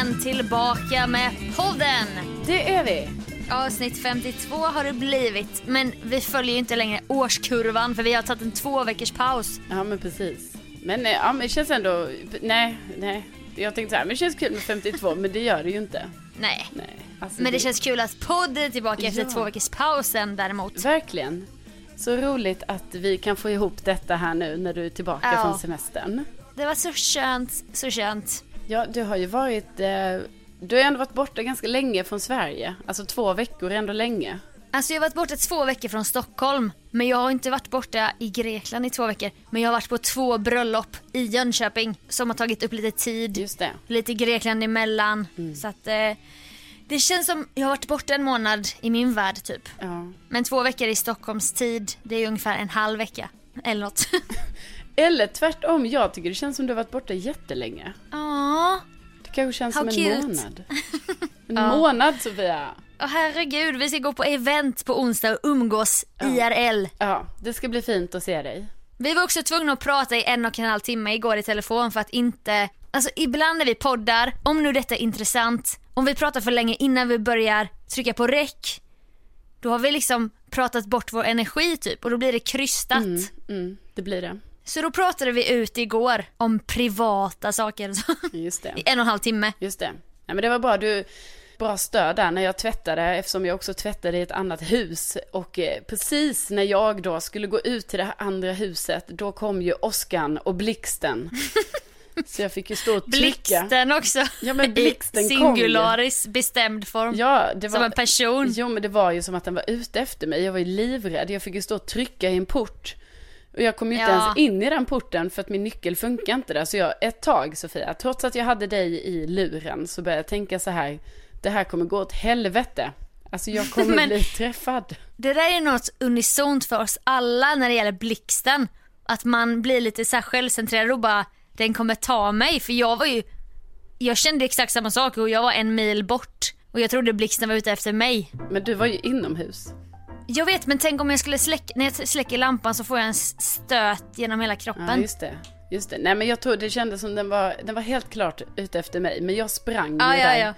Äntligen tillbaka med podden. Det är vi. Avsnitt 52 har det blivit, men vi följer ju inte längre årskurvan för vi har tagit en två veckors paus. Ja men precis. Men, eh, ja, men det känns ändå, nej, nej. Jag tänkte så här, men det känns kul med 52, men det gör det ju inte. Nej, Nej. Alltså, men det känns kul att podden är tillbaka efter Ja. två veckors pausen däremot. Verkligen. Så roligt att vi kan få ihop detta här nu när du är tillbaka Ja. från semestern. Det var så skönt, så skönt. Ja, du har ju varit, eh, du har ändå varit borta ganska länge från Sverige. Alltså två veckor är ändå länge. Alltså jag har varit borta två veckor från Stockholm, men jag har inte varit borta i Grekland i två veckor. Men jag har varit på två bröllop i Jönköping som har tagit upp lite tid. Just det. lite Grekland emellan. Mm. Så att eh, det känns som jag har varit borta en månad i min värld typ. Ja. Men två veckor i Stockholms tid, det är ungefär en halv vecka. Eller något. Eller tvärtom, jag tycker det känns som du har varit borta jättelänge. Ja, Det kanske känns How som en cute. månad. En Ja. månad Sofia. Åh, herregud, vi ska gå på event på onsdag och umgås IRL. Ja, det ska bli fint att se dig. Vi var också tvungna att prata i en och en halv timme igår i telefon för att inte, alltså ibland när vi poddar, om nu detta är intressant, om vi pratar för länge innan vi börjar trycka på räck, då har vi liksom pratat bort vår energi typ och då blir det krystat. Mm, det blir det. Så då pratade vi ut igår om privata saker Just det. i en och en halv timme. Just det. Nej, men det var bra. Du, bra stöd där när jag tvättade eftersom jag också tvättade i ett annat hus. Och eh, precis när jag då skulle gå ut till det här andra huset, då kom ju åskan och blixten. Så jag fick ju stå och trycka. Blixten också. Ja, men blixten I kom ju. singularis bestämd form. Ja, det var... Som en person. Jo, men det var ju som att den var ute efter mig. Jag var ju livrädd. Jag fick ju stå och trycka i en port. Och jag kom ju inte Ja. ens in i den porten för att min nyckel funkar inte där. Så jag, ett tag Sofia, trots att jag hade dig i luren så började jag tänka så här. Det här kommer gå åt helvete. Alltså jag kommer Men- bli träffad. Det där är något unisont för oss alla när det gäller blixten. Att man blir lite så här självcentrerad och bara, den kommer ta mig. För jag var ju, jag kände exakt samma sak och jag var en mil bort. Och jag trodde blixten var ute efter mig. Men du var ju inomhus. Jag vet men tänk om jag skulle släcka, när jag släcker lampan så får jag en stöt genom hela kroppen. Ja, just det. Just det. Nej, men jag tror det kändes som den var, den var helt klart ute efter mig. Men jag sprang Ja, ju ja, där ja.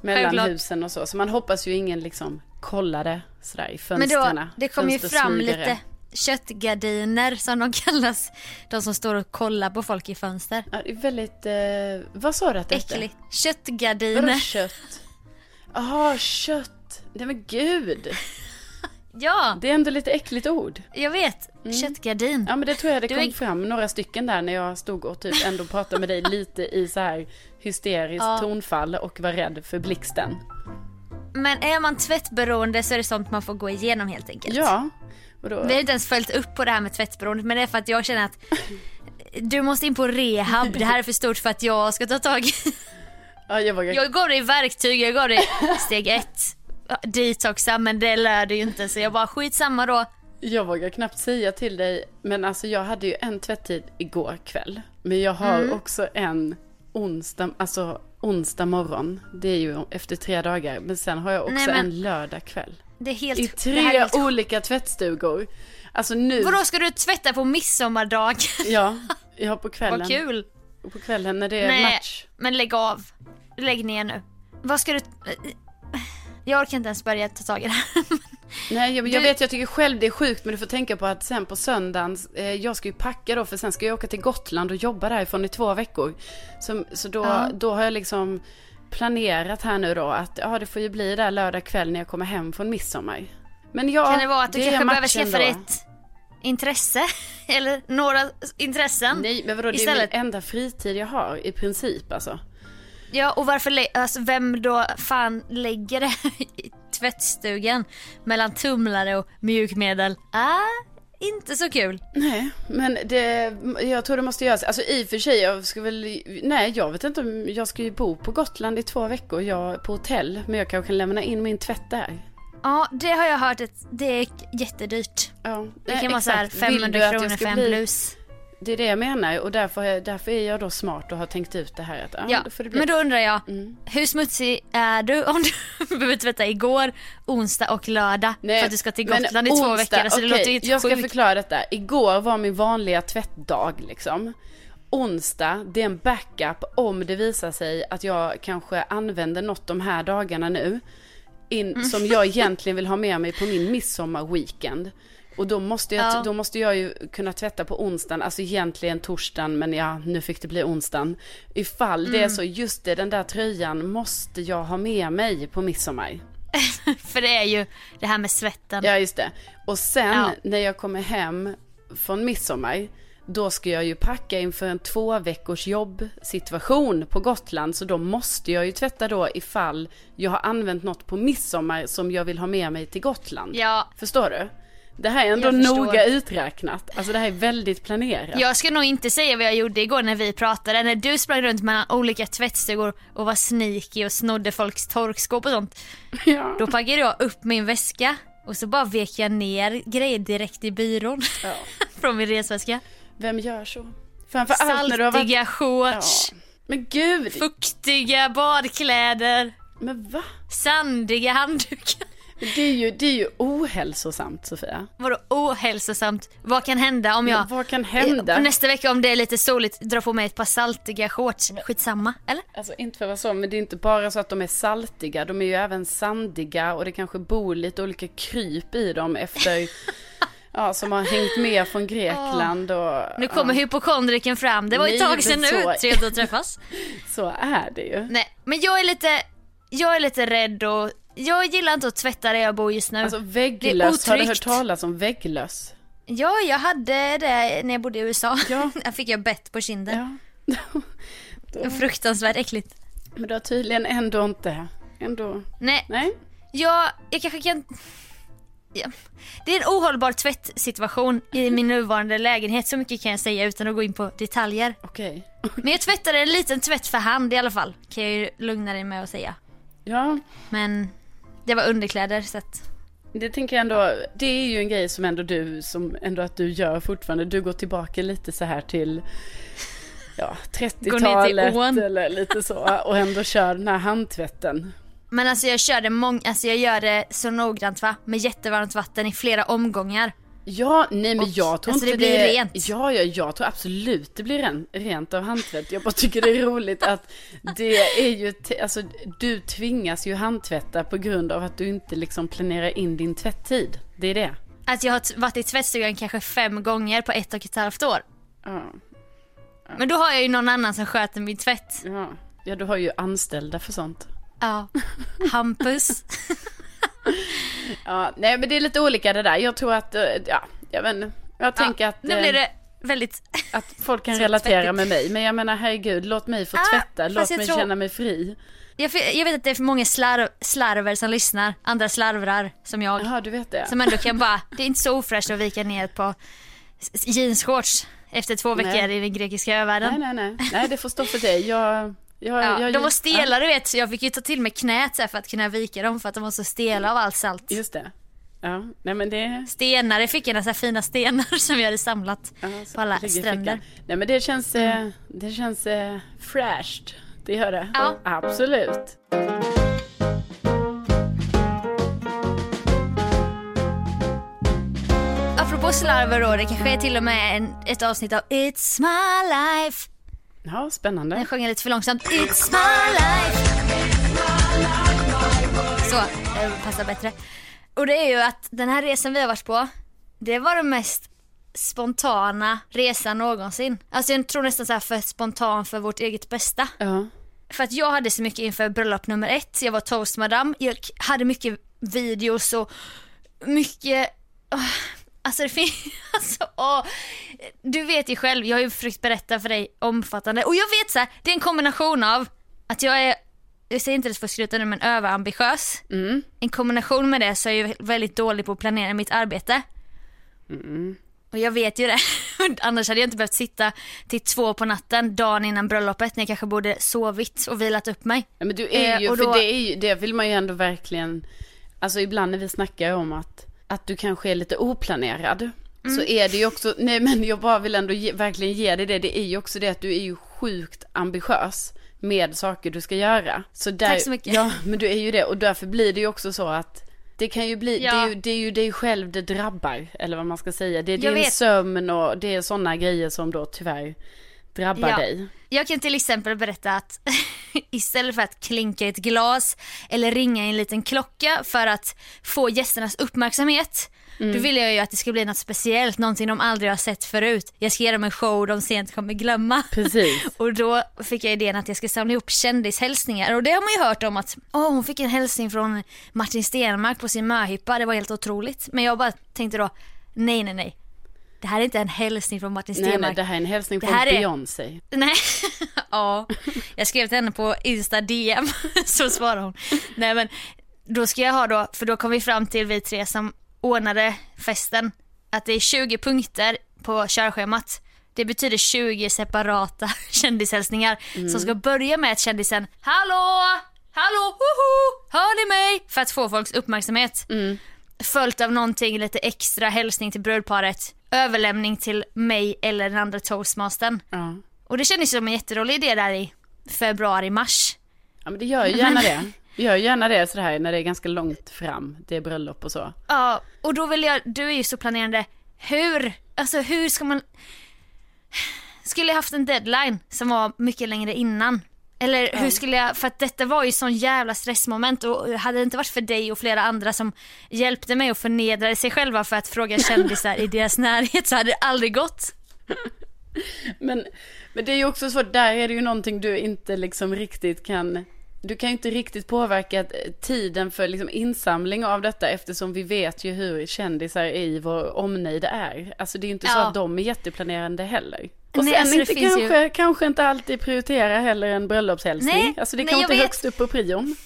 mellan Självklart. husen och så. Så man hoppas ju ingen liksom kollade sådär i Men fönstren. då, det kom ju fram lite köttgardiner som de kallas. De som står och kollar på folk i fönster. Ja, väldigt, eh, vad sa du att det hette? Äckligt. Vadå Köttgardiner. kött? Jaha, kött. Nej men gud. Ja, Det är ändå lite äckligt ord. jag vet. Köttgardin. Ja men det tror jag det Du kom är- fram några stycken där när jag stod och typ ändå pratade med dig lite i så här hysteriskt Ja. tonfall och var rädd för blixten. Men är man tvättberoende så är det sånt man får gå igenom helt enkelt. Ja. Och då, Vi har inte ens följt upp på det här med tvättberoendet men det är för att jag känner att du måste in på rehab. Det här är för stort för att jag ska ta tag i. Ja, jag vågar. Jag gav dig verktyg, jag gav dig steg ett. Detoxa men det lär du ju inte så jag bara skitsamma då. Jag vågar knappt säga till dig, men alltså jag hade ju en tvätttid igår kväll. Men jag har Mm. också en onsdag, alltså onsdag morgon. Det är ju efter tre dagar. Men sen har jag också Nej, men- en lördag kväll. Det är helt... I det tre helt... olika tvättstugor. Alltså nu. Vadå ska du tvätta på midsommardag? Ja, ja på kvällen. Vad kul. På kvällen när det är Nej, match. men lägg av. Lägg ner nu. Vad ska du... Jag orkar inte ens börja ta tag i det här. Nej, jag, jag Du- vet, jag tycker själv det är sjukt, men du får tänka på att sen på söndagen, eh, jag ska ju packa då, för sen ska jag åka till Gotland och jobba därifrån i två veckor. Så, så då, Ja. då har jag liksom planerat här nu då att, ja det får ju bli där lördag kväll när jag kommer hem från midsommar. Men ja, kan det vara att du kanske behöver skaffa dig ett intresse? Eller några intressen? Nej, men vadå, det är min enda fritid jag har i princip alltså. Ja, och varför, alltså vem då fan lägger det i tvättstugan mellan tumlare och mjukmedel? Ah, inte så kul. Nej, men det, jag tror det måste göras. Alltså i och för sig, jag ska väl, nej jag vet inte om, jag ska ju bo på Gotland i två veckor, jag på hotell. Men jag kanske kan lämna in min tvätt där. Ja, det har jag hört det är jättedyrt. Ja, Det kan vara så här exakt. Vill 500 du att jag kronor för en bli- blus. Det är det jag menar och därför, är- därför är jag då smart och har tänkt ut det här att ja, Ja, då får det bli. men då undrar jag, Mm. hur smutsig är du om du behöver tvätta igår, onsdag och lördag Nej, för att du ska till men Gotland i två onsdag- veckor? Alltså det okej, låter ju Jag ska sjukt. förklara detta. Igår var min vanliga tvättdag liksom. Onsdag, det är en backup om det visar sig att jag kanske använder något de här dagarna nu. In, Mm. Som jag egentligen vill ha med mig på min midsommarweekend. Och då måste, jag, Ja. då måste jag ju kunna tvätta på onsdagen, alltså egentligen torsdagen, men ja, nu fick det bli onsdagen. Ifall det är Mm. så, just det, den där tröjan måste jag ha med mig på midsommar. För det är ju det här med svetten. Ja, just det. Och sen Ja. när jag kommer hem från midsommar, då ska jag ju packa inför en två veckors jobbsituation på Gotland. Så då måste jag ju tvätta då ifall jag har använt något på midsommar som jag vill ha med mig till Gotland. Ja, Förstår du? Det här är ändå noga uträknat. Alltså det här är väldigt planerat. jag ska nog inte säga vad jag gjorde igår när vi pratade. När du sprang runt mellan olika tvättstugor och var sneaky och snodde folks torkskåp och sånt. Ja. Då packade jag upp min väska och så bara vek jag ner grejer direkt i byrån. Ja. Från min resväska. Vem gör så? Framför allt när du har varit... Saltiga Ja. shorts, Men gud! fuktiga badkläder, Men va? sandiga handdukar. Det är ju, det är ju ohälsosamt Sofia. Vadå ohälsosamt? Vad kan hända om jag Men vad kan hända? Eh, Nästa vecka om det är lite soligt drar på mig ett par saltiga shorts. Skitsamma, eller? Alltså inte för att vara så, men det är inte bara så att de är saltiga, de är ju även sandiga och det kanske bor lite olika kryp i dem efter, ja, som har hängt med från Grekland och... Nu kommer ja, hypokondriken fram. Det var ju ett tag sedan nu. Trevligt att träffas. Så är det ju. Nej, men jag är lite, jag är lite rädd och jag gillar inte att tvätta där jag bor just nu. Alltså vägglöss, har du hört talas om vägglöss? Ja, jag hade det när jag bodde i USA. Ja. Där fick jag bett på kinden. Ja. Fruktansvärt äckligt. Men du har tydligen ändå inte, ändå, Nej, nej? jag, jag kanske kan... Ja. Det är en ohållbar tvättsituation i min nuvarande lägenhet, så mycket kan jag säga utan att gå in på detaljer. Okej. Men jag tvättade en liten tvätt för hand i alla fall, kan jag ju lugna dig med att säga. Ja, Men det var underkläder så att... det tänker jag ändå, det är ju en grej som ändå du, som ändå att du gör fortfarande. Du går tillbaka lite så här till, ja, ner till 30-talet ån. eller lite så. Och ändå kör den här handtvätten. Men alltså jag kör det mång... alltså jag gör det så noggrant va, med jättevarmt vatten i flera omgångar. Ja, nej men jag tror alltså inte det blir rent. Ja, ja, jag tror absolut det blir ren, rent av handtvätt. Jag bara tycker det är roligt att det är ju, te- alltså du tvingas ju handtvätta på grund av att du inte liksom planerar in din tvätttid. Det är det. Att jag har t- varit i tvättstugan kanske fem gånger på ett och ett halvt år. Ja, Men då har jag ju någon annan som sköter min tvätt. ja. ja du har ju anställda för sånt. Ja. Hampus. Ja, nej men det är lite olika det där. Jag tror att, eh, ja, jag vet inte. Jag tänker ja, att, Nu eh, blir det väldigt... att folk kan relatera med mig. Men jag menar herregud, låt mig få Ah, tvätta. Låt mig tror- känna mig fri. Jag, jag vet att det är för många slarv, slarver som lyssnar, andra slarvrar som jag. Jaha, du vet det. Som ändå kan bara, det är inte så ofräscht att vika ner par jeansshorts efter två veckor Nej. i den grekiska övärlden. Nej, nej, nej. Nej, det får stå för dig. Jag, Jag, Ja, jag, de var stela du vet så jag fick ju ta till mig knät så för att kunna vika dem för att de var så stela av allt salt. Ja, just det. Ja, nej men det... Stenar, jag fick en så fina stenar som vi hade samlat ja, på alla i stränder. Nej men det känns, eh, det känns eh, fräscht. Det gör det. Ja. Absolut. Apropå slarver då, det kanske är till och med en, ett avsnitt av It's my life. Ja, spännande. Jag sjunger lite för långsamt. It's my life. Så, det passar bättre. Och det är ju att den här resan vi har varit på, det var den mest spontana resan någonsin. Alltså jag tror nästan så här för spontan för vårt eget bästa. Ja. För att jag hade så mycket inför bröllop nummer ett, jag var toastmadam, jag hade mycket videos och mycket, alltså det finns, alltså åh. Du vet ju själv, jag har ju försökt berätta för dig omfattande och jag vet så här, det är en kombination av att jag är, jag säger inte det för att skryta nu men överambitiös. Mm. En kombination med det så är jag väldigt dålig på att planera mitt arbete. Mm. Och jag vet ju det. Annars hade jag inte behövt sitta till två på natten dagen innan bröllopet när jag kanske borde sovit och vilat upp mig. Ja, men du är Eh, ju, för då- det, är ju, det vill man ju ändå verkligen, alltså ibland när vi snackar om att, att du kanske är lite oplanerad, så Mm. är det ju också, nej men jag bara vill ändå ge, verkligen ge dig det, det är ju också det att du är ju sjukt ambitiös med saker du ska göra. Så där, Tack så mycket. Ja, men du är ju det och därför blir det ju också så att det kan ju bli, det, Ja. är ju, det är ju dig själv det drabbar, eller vad man ska säga. Det är Jag din vet. sömn och det är sådana grejer som då tyvärr drabbar Ja. dig. Jag kan till exempel berätta att istället för att klinka ett glas eller ringa en liten klocka för att få gästernas uppmärksamhet Mm. Då vill jag ju att det ska bli något speciellt, någonting de aldrig har sett förut. Jag ska ge dem en show de sent kommer glömma. Precis. Och då fick jag idén att jag ska samla ihop kändishälsningar och det har man ju hört om att åh hon fick en hälsning från Martin Stenmark på sin möhippa, det var helt otroligt. Men jag bara tänkte då, nej nej nej. Det här är inte en hälsning från Martin Nej, Stenmark. nej, det här är en hälsning från är- Beyoncé. Nej, ja. Jag skrev till henne på Insta DM, så svarade hon. Nej men, då ska jag ha då, för då kom vi fram till vi tre som ordnade festen, att det är 20 punkter på körschemat. Det betyder 20 separata kändishälsningar som ska börja med att kändisen Hallå! Hallå! Hoho! Hör ni mig? För att få folks uppmärksamhet. Följt av någonting lite extra, hälsning till brudparet, överlämning till mig eller den andra toastmastern. Ja. Och det kändes som en jätterolig idé där i februari, mars. ja, men det gör ju gärna det. Gör ju gärna det sådär när det är ganska långt fram, det är bröllop och så. Ja, och då vill jag, du är ju så planerande. Hur, alltså hur ska man... Skulle jag haft en deadline som var mycket längre innan? Eller hur skulle jag, för att detta var ju sån jävla stressmoment och hade det inte varit för dig och flera andra som hjälpte mig och förnedrade sig själva för att fråga kändisar i deras närhet så hade det aldrig gått. Men, men det är ju också så, där är det ju någonting du inte liksom riktigt kan, du kan ju inte riktigt påverka eh, tiden för liksom insamling av detta eftersom vi vet ju hur kändisar i vår omnejd är. Alltså det är ju inte så Ja. att de är jätteplanerande heller. Och Nej, sen alltså inte finns ju- kanske, kanske inte alltid prioritera heller en bröllopshälsning. Nej, alltså det nej, kan jag inte vet. högst upp på prion.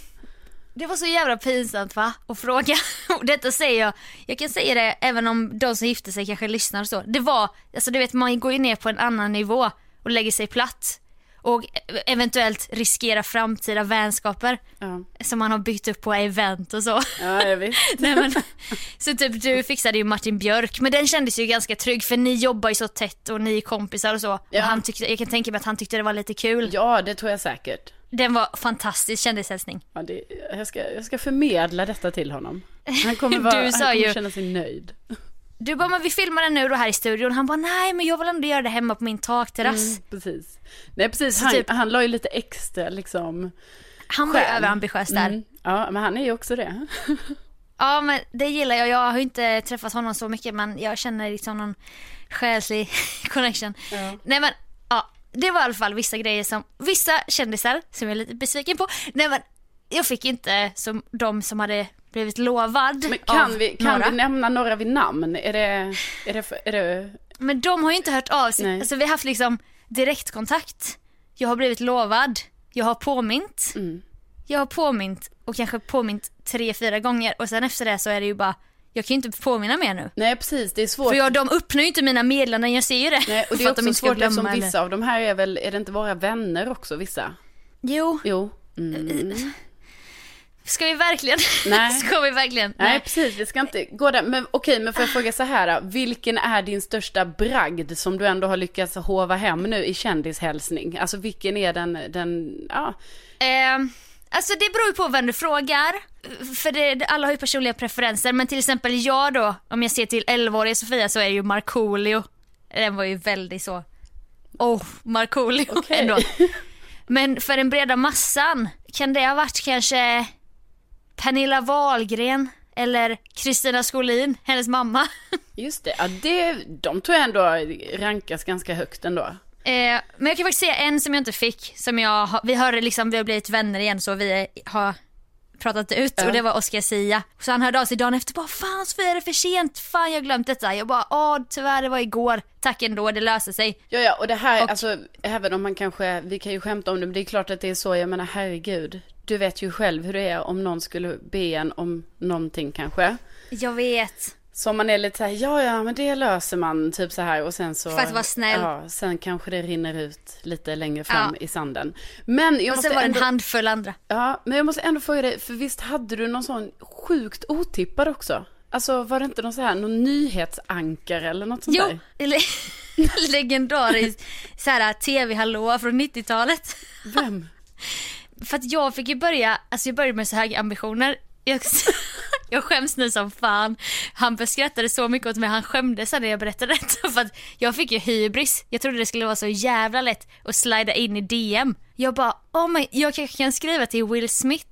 Det var så jävla pinsamt va? Att fråga. Och detta säger jag, jag kan säga det även om de som gifte sig kanske lyssnar och så. Det var, alltså du vet man går ju ner på en annan nivå och lägger sig platt. Och eventuellt riskera framtida vänskaper Ja, som man har byggt upp på event och så. ja jag vet. Nej, men, så typ du fixade ju Martin Björk men den kändes ju ganska trygg för ni jobbar ju så tätt och ni är kompisar och så. Ja. Och han tyckte, jag kan tänka mig att han tyckte det var lite kul. Ja, det tror jag säkert. Den var fantastisk kändishälsning. Ja, det, jag, ska, jag ska förmedla detta till honom. Han kommer, vara, Du han sa kommer ju- känna sig nöjd. Du bara, men vi filmar den nu då här i studion. Han bara, nej men jag vill ändå göra det hemma på min takterrass. Mm, precis. Nej, precis. Han, typ- han la ju lite extra liksom. Han var ju överambitiös där. Mm. Ja, men han är ju också det. Ja men det gillar jag. Jag har ju inte träffat honom så mycket men jag känner liksom någon själslig connection. Nej men ja, det var i alla fall vissa grejer som, vissa kändisar som jag är lite besviken på. Nej men jag fick inte som de som hade blivit lovad Men kan, av vi, kan några. vi nämna några vid namn? Är det, är det, är det Men de har ju inte hört av sig. Nej. Alltså vi har haft liksom direktkontakt. Jag har blivit lovad. Jag har påmint. Mm. Jag har påmint och kanske påmint tre, fyra gånger och sen efter det så är det ju bara, jag kan ju inte påminna mer nu. Nej, precis. Det är svårt. För jag, de öppnar ju inte mina meddelanden, jag ser ju det. Nej, och det är de också ska svårt eftersom glömma eller- vissa av de här är väl, är det inte våra vänner också vissa? Jo, Jo. Mm. ska vi verkligen? Nej. ska vi verkligen? Nej, precis. Vi ska inte gå där. Men okej, men får jag fråga så här. då. Vilken är din största bragd som du ändå har lyckats hova hem nu i kändishälsning? Alltså vilken är den, den, ja. Eh, alltså det beror ju på vem du frågar. För det, alla har ju personliga preferenser. Men till exempel jag då, om jag ser till 11-åriga Sofia så är ju Markoolio. Den var ju väldigt så, oh Markoolio Okej. ändå. Men för den breda massan, kan det ha varit kanske Pernilla Wahlgren eller Kristina Skolin, hennes mamma. Just det, ja, det, de tror jag ändå rankas ganska högt ändå. Eh, men jag kan faktiskt säga en som jag inte fick, som jag vi har liksom, vi har blivit vänner igen så vi har pratat ut och det var Oscar Sia. Så han hörde av sig dagen efter bara fan Sofia är det för sent? Fan jag har glömt detta. Jag bara åh tyvärr det var igår. Tack ändå det löser sig. Ja, ja, och det här, Och- alltså, även om man kanske, vi kan ju skämta om det, men det är klart att det är så, jag menar herregud. Du vet ju själv hur det är om någon skulle be en om någonting kanske. Jag vet. Så man är lite så här, ja ja men det löser man, typ så här och sen så. För att vara snäll. Ja, sen kanske det rinner ut lite längre fram Ja. i sanden. Men jag Och måste sen var det en handfull andra. ja, men jag måste ändå fråga dig, för visst hade du någon sån sjukt otippad också? Alltså var det inte någon så här, någon nyhetsankare eller något sånt Jo, där? eller legendariskt så här tv-hallå från 90-talet. Vem? För att jag fick ju börja, alltså jag började med så höga ambitioner. Jag, jag skäms nu som fan. Han skrattade så mycket åt mig, han skämdes när jag berättade detta. För att jag fick ju hybris. Jag trodde det skulle vara så jävla lätt att slida in i DM. Jag bara, oh my, jag kanske kan skriva till Will Smith.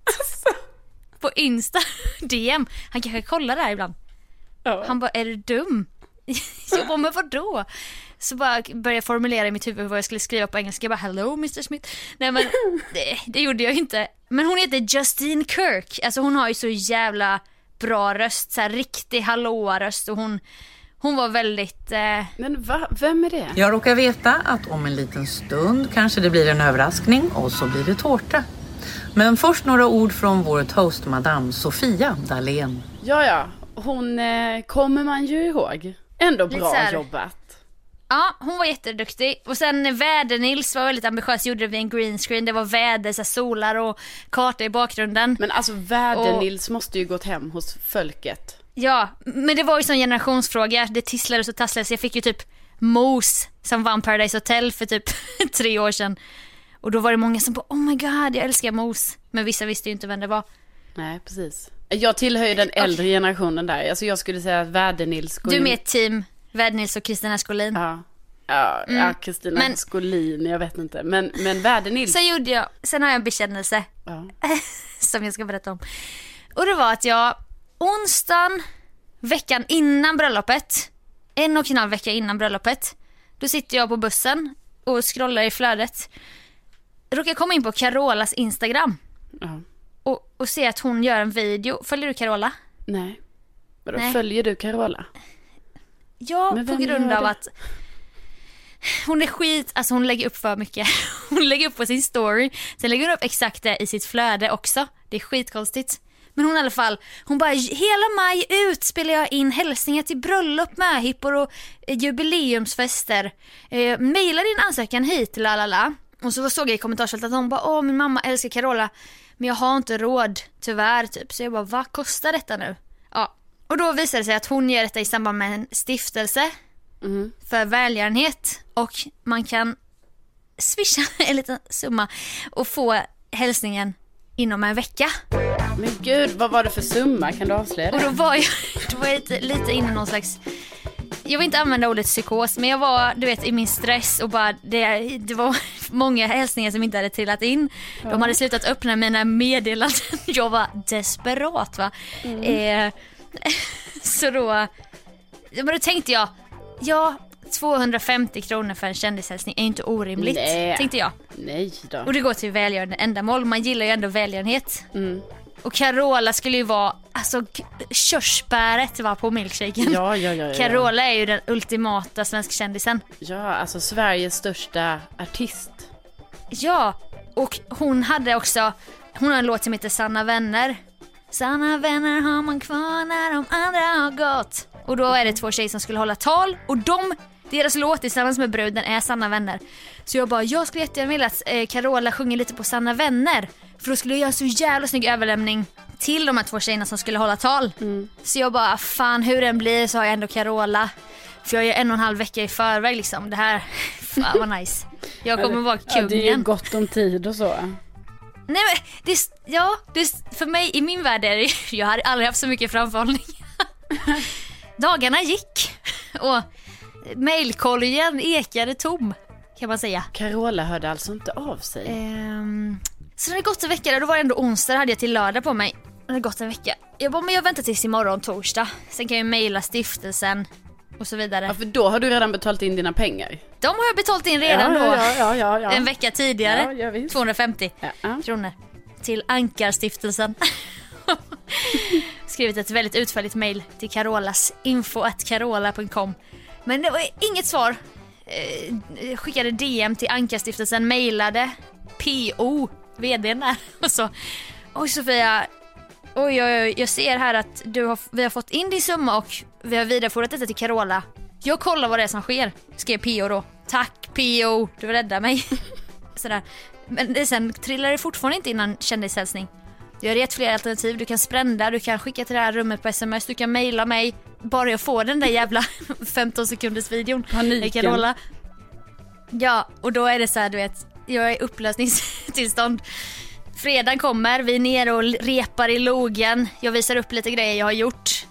På Insta DM. Han kanske kollar där ibland. Ja. Han bara, är du dum? Jag bara, men vadå? Så bara började jag formulera i mitt huvud vad jag skulle skriva på engelska. Jag bara, hello Mr Smith. Nej men det, det gjorde jag inte. Men hon heter Justine Kirk. Alltså hon har ju så jävla bra röst. Så här riktig hallåa-röst och hon, hon var väldigt, eh, Men va? Vem är det? Jag råkar veta att om en liten stund kanske det blir en överraskning och så blir det tårta. Men först några ord från vår toast madame Sofia Dalén. Ja, ja. Hon eh, kommer man ju ihåg. Ändå bra här- jobbat. Ja hon var jätteduktig. Och sen Väder-Nils var väldigt ambitiös, gjorde det vid en green screen. Det var väder, så solar och karta i bakgrunden. Men alltså Väder-Nils måste ju gått hem hos folket. Ja, men det var ju sån generationsfråga. Det tisslades och tasslades. Jag fick ju typ Mos som vann Paradise Hotel för typ tre år sedan. Och då var det många som bara oh my god jag älskar Mos. Men vissa visste ju inte vem det var. Nej, precis. Jag tillhör ju den äldre generationen där. Alltså jag skulle säga att Väder-Nils går Du är med team Väder-Nils och Kristina Skolin. Ja. Ja, ja Kristina Men- Skolin, jag vet inte. Men, men Väder-Nils. Sen gjorde jag, sen har jag en bekännelse Ja. som jag ska berätta om. Och det var att jag onsdagen, veckan innan bröllopet, en och en halv vecka innan bröllopet, då sitter jag på bussen och scrollar i flödet. Råkar komma in på Carolas Instagram ja. och, och se att hon gör en video. Följer du Carola? Nej. Vadå, Nej. följer du Carola? Ja, Men på grund av att hon är skit, alltså hon lägger upp för mycket. Hon lägger upp på sin story, sen lägger hon upp exakt det i sitt flöde också. Det är skitkonstigt. Men hon i alla fall, hon bara hela maj ut spelar jag in hälsningar till bröllop, möhippor och eh, jubileumsfester. Eh, maila din ansökan hit, la la la. Och så såg jag i kommentarsfältet att hon bara åh min mamma älskar Carola men jag har inte råd tyvärr typ. Så jag bara vad kostar detta nu? Ja. Och då visade det sig att hon gör detta i samband med en stiftelse för välgörenhet och man kan swisha en liten summa och få hälsningen inom en vecka. Men gud, vad var det för summa? Kan du avslöja Och det? då var jag, då var jag lite, lite inne i någon slags jag vill inte använda ordet psykos men jag var du vet i min stress och bara det, det var många hälsningar som inte hade trillat in. De hade slutat öppna mina meddelanden. Jag var desperat va. Eh, så då, men då tänkte jag, ja 250 kronor för en kändishälsning är inte orimligt. Nej. Tänkte jag. Nej då. Och det går till välgörande ändamål. Man gillar ju ändå välgörenhet. Och Carola skulle ju vara, alltså körsbäret var på milkshaken. Ja, ja, ja, ja. Carola är ju den ultimata svenskkändisen. Ja, alltså Sveriges största artist. Ja, och hon hade också, hon har en låt som heter Sanna vänner. Sanna vänner har man kvar när de andra har gått. Och då är det två tjejer som skulle hålla tal och de Deras låt tillsammans med bruden är Sanna vänner. Så jag bara, jag skulle jättegärna vilja att eh, Carola sjunger lite på Sanna vänner. För då skulle jag göra en så jävla snygg överlämning till de här två tjejerna som skulle hålla tal. Så jag bara, fan hur den blir så har jag ändå Carola. För jag är en och en halv vecka i förväg liksom. Det här, fan vad nice. Jag kommer vara Ja, det är ju kungen. gott om tid och så. Nej men, det, ja, det, för mig i min värld är det, jag har aldrig haft så mycket framförhållning. Dagarna gick och mailkorgen ekade tom kan man säga. Carola hörde alltså inte av sig. Ehm, så det hade gått en vecka, då var det ändå onsdag hade jag till lördag på mig. Det hade gått en vecka. Jag bara, men jag väntar tills imorgon torsdag. Sen kan jag mejla stiftelsen och så vidare. Ja, för då har du redan betalat in dina pengar. De har jag betalt in redan ja, då. Ja, ja, ja. En vecka tidigare. Ja, ja, visst. 250 Ja, ja. kronor. Till Ankarstiftelsen. Skrivit ett väldigt utförligt mail till Carolas info.carola.com. Men det var inget svar. Eh, skickade DM till Ankarstiftelsen, mailade PO, vdn där. Och så, oj Sofia, oj, oj, oj, jag ser här att du har, vi har fått in din summa och vi har vidarebefordrat detta till Carola. Jag kollar vad det är som sker, skrev PO då. Tack PO, du räddar mig. Sådär. Men sen trillar det fortfarande inte innan kändishälsning. Jag har gett flera alternativ. Du kan sprända, du kan skicka till det här rummet på sms, du kan mejla mig. Bara jag får den där jävla 15 sekunders videon. Paniken. Carola. Ja, och då är det så här, du vet, jag är i upplösningstillstånd. Fredagen kommer, vi är nere och repar i logen. Jag visar upp lite grejer jag har gjort.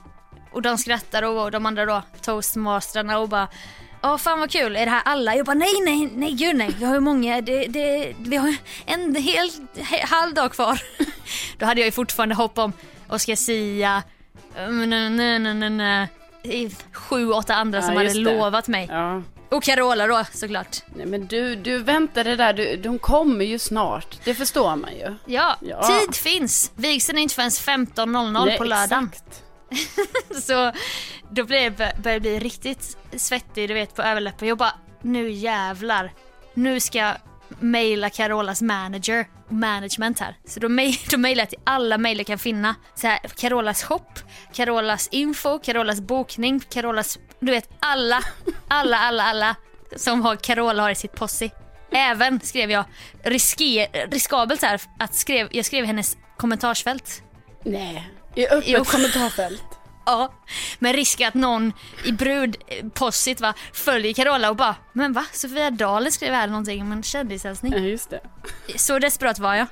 Och de skrattar och de andra då, toastmasterna och bara Ja fan vad kul, är det här alla? Jag bara nej nej nej gud nej, vi har ju många, det, det, vi har en hel he, halv dag kvar. Då hade jag ju fortfarande hopp om Oscar Sia, mm, sju, åtta andra som Ja, hade just det. lovat mig. Ja. Och Carola då såklart. Nej men du, du väntar det där, du, de kommer ju snart. Det förstår man ju. Ja, Ja. tid finns. Vigseln är inte förrän 15.00 Nej, på lördagen. exakt. Så då blir jag, börjar jag bli riktigt svettig du vet på överläppen. Jag bara, nu jävlar. Nu ska jag mejla Carolas manager management här. Så då, mej, då mejlar jag till alla mejl jag kan finna. Så här, Carolas shop, Carolas info, Carolas bokning, Carolas, du vet alla, alla, alla, alla som har Carola har i sitt posse. Även skrev jag risker, riskabelt här att skrev, jag skrev hennes kommentarsfält. Nej, i öppet Jo. kommentarfält. Ja, med risk att någon i brudpossit va, följer Carola och bara Men va? Sofia Dalen skrev här någonting om en Ja, kändishälsning. just det. Så desperat var jag.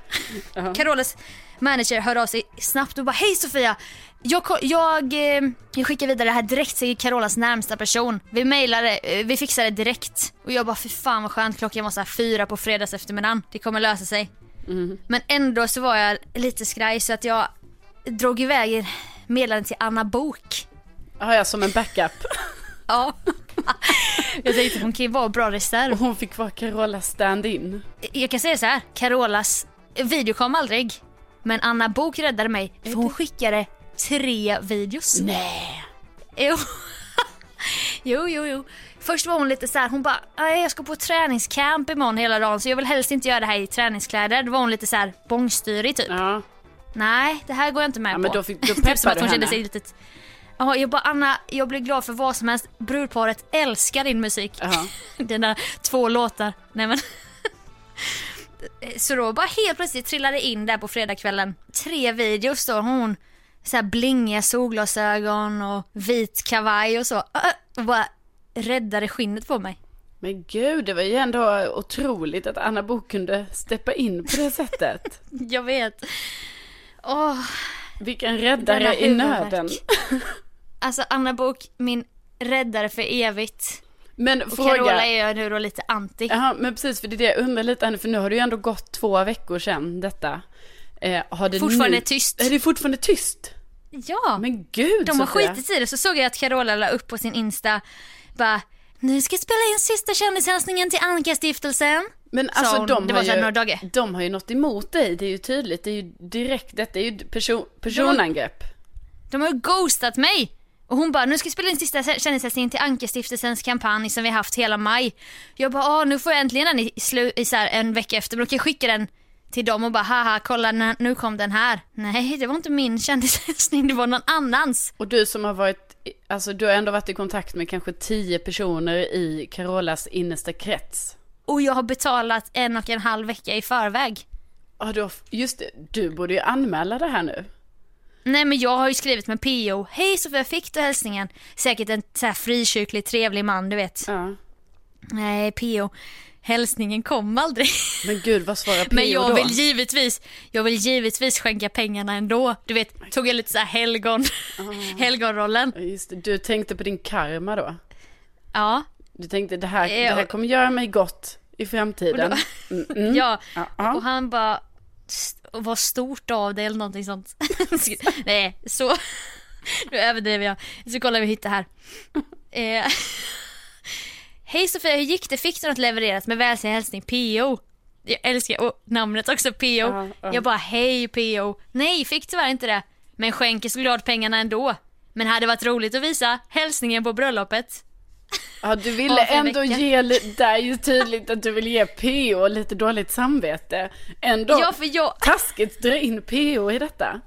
Ja. Carolas manager hör av sig snabbt och bara Hej Sofia! Jag, jag, eh, jag skickar vidare det här direkt till Carolas närmsta person. Vi mejlar det, eh, vi fixar det direkt. Och jag bara fy fan vad skönt, klockan var så här fyra på fredags eftermiddagen. Det kommer lösa sig. Men ändå så var jag lite skraj så att jag drog iväg meddelandet till Anna Bok Har jag som en backup. Ja. Jag tänkte hon kan ju vara bra Och reserv. hon fick vara Carola stand-in. Jag kan säga så här, Carolas video kom aldrig. Men Anna Bok räddade mig för hon skickade tre videos. Nej. Jo. jo, jo, jo. Först var hon lite så här, hon bara, "Nej, jag ska på träningscamp imorgon hela dagen så jag vill helst inte göra det här i träningskläder. Då var hon lite så här bångstyrig typ. Ja. Nej, det här går jag inte med Ja, på. men då fick- då typ som att hon kände sig lite... Ja, jag bara Anna, jag blir glad för vad som helst. Brudparet älskar din musik. Ja. Dina två låtar. Nej men. Så då bara helt plötsligt trillade in där på fredagskvällen. Tre videos då. Hon så här blingiga solglasögon och vit kavaj och så. Och bara räddade skinnet på mig. Men gud, det var ju ändå otroligt att Anna Bok kunde steppa in på det sättet. Jag vet. Åh, Vilken Denna räddare i nöden. alltså Anna Bok, min räddare för evigt. Men Och Carola fråga. är jag nu då lite anti. Ja, men precis, för det är det jag undrar lite, Anna, för nu har det ju ändå gått två veckor sedan detta. Eh, Fortfarande nu... tyst. Är det fortfarande tyst? Ja. Men gud De har Sofia. skitit i det. Så såg jag att Carola la upp på sin Insta, bara nu ska jag spela in sista kändishälsningen till Anka-stiftelsen. Men alltså hon. de har, ju, de har ju något emot dig, det är ju tydligt. Det är ju direkt, detta är ju person, personangrepp. De har ju ghostat mig. Och hon bara, nu ska jag spela in sista kändishälsningen till Anka-stiftelsens kampanj som vi har haft hela maj. Jag bara, nu får jag äntligen den i, slu- i så en vecka efter, men då kan jag skicka den till dem och bara, haha, kolla nu kom den här. Nej, det var inte min kändishälsning, det var någon annans. Och du som har varit Alltså du har ändå varit i kontakt med kanske tio personer i Carolas innersta krets. Och jag har betalat en och en halv vecka i förväg. Ja, du har, just det, du borde ju anmäla det här nu. Nej men jag har ju skrivit med PO. Hej Sofia, fick du hälsningen? Säkert en så här frikyrklig trevlig man du vet. Ja. Nej PO, hälsningen kom aldrig. Men gud, vad svarar PO Men jag då? vill givetvis, jag vill givetvis skänka pengarna ändå. Du vet, tog jag lite så här helgon, helgonrollen. Ja, Just det, du tänkte på din karma då? Ja, Du tänkte det här, det här kommer göra mig gott i framtiden. Och Mm, mm. ja. Ja. Och han bara, "St- vad stort av det eller någonting sånt. Nej, så, nu överdriver jag. Så kollar vi hittar här. Hej Sofia, hur gick det? Fick du något levererat med välsänd hälsning PO? Jag älskar och namnet också PO. Ja, ja. Jag bara hej PO. Nej, fick tyvärr inte det. Men skänker såklart pengarna ändå. Men hade varit roligt att visa hälsningen på bröllopet. Ja, du ville ändå vecka. ge, det är ju tydligt att du vill ge PO lite dåligt samvete. Ändå Ja, för jag... taskigt dra in PO i detta.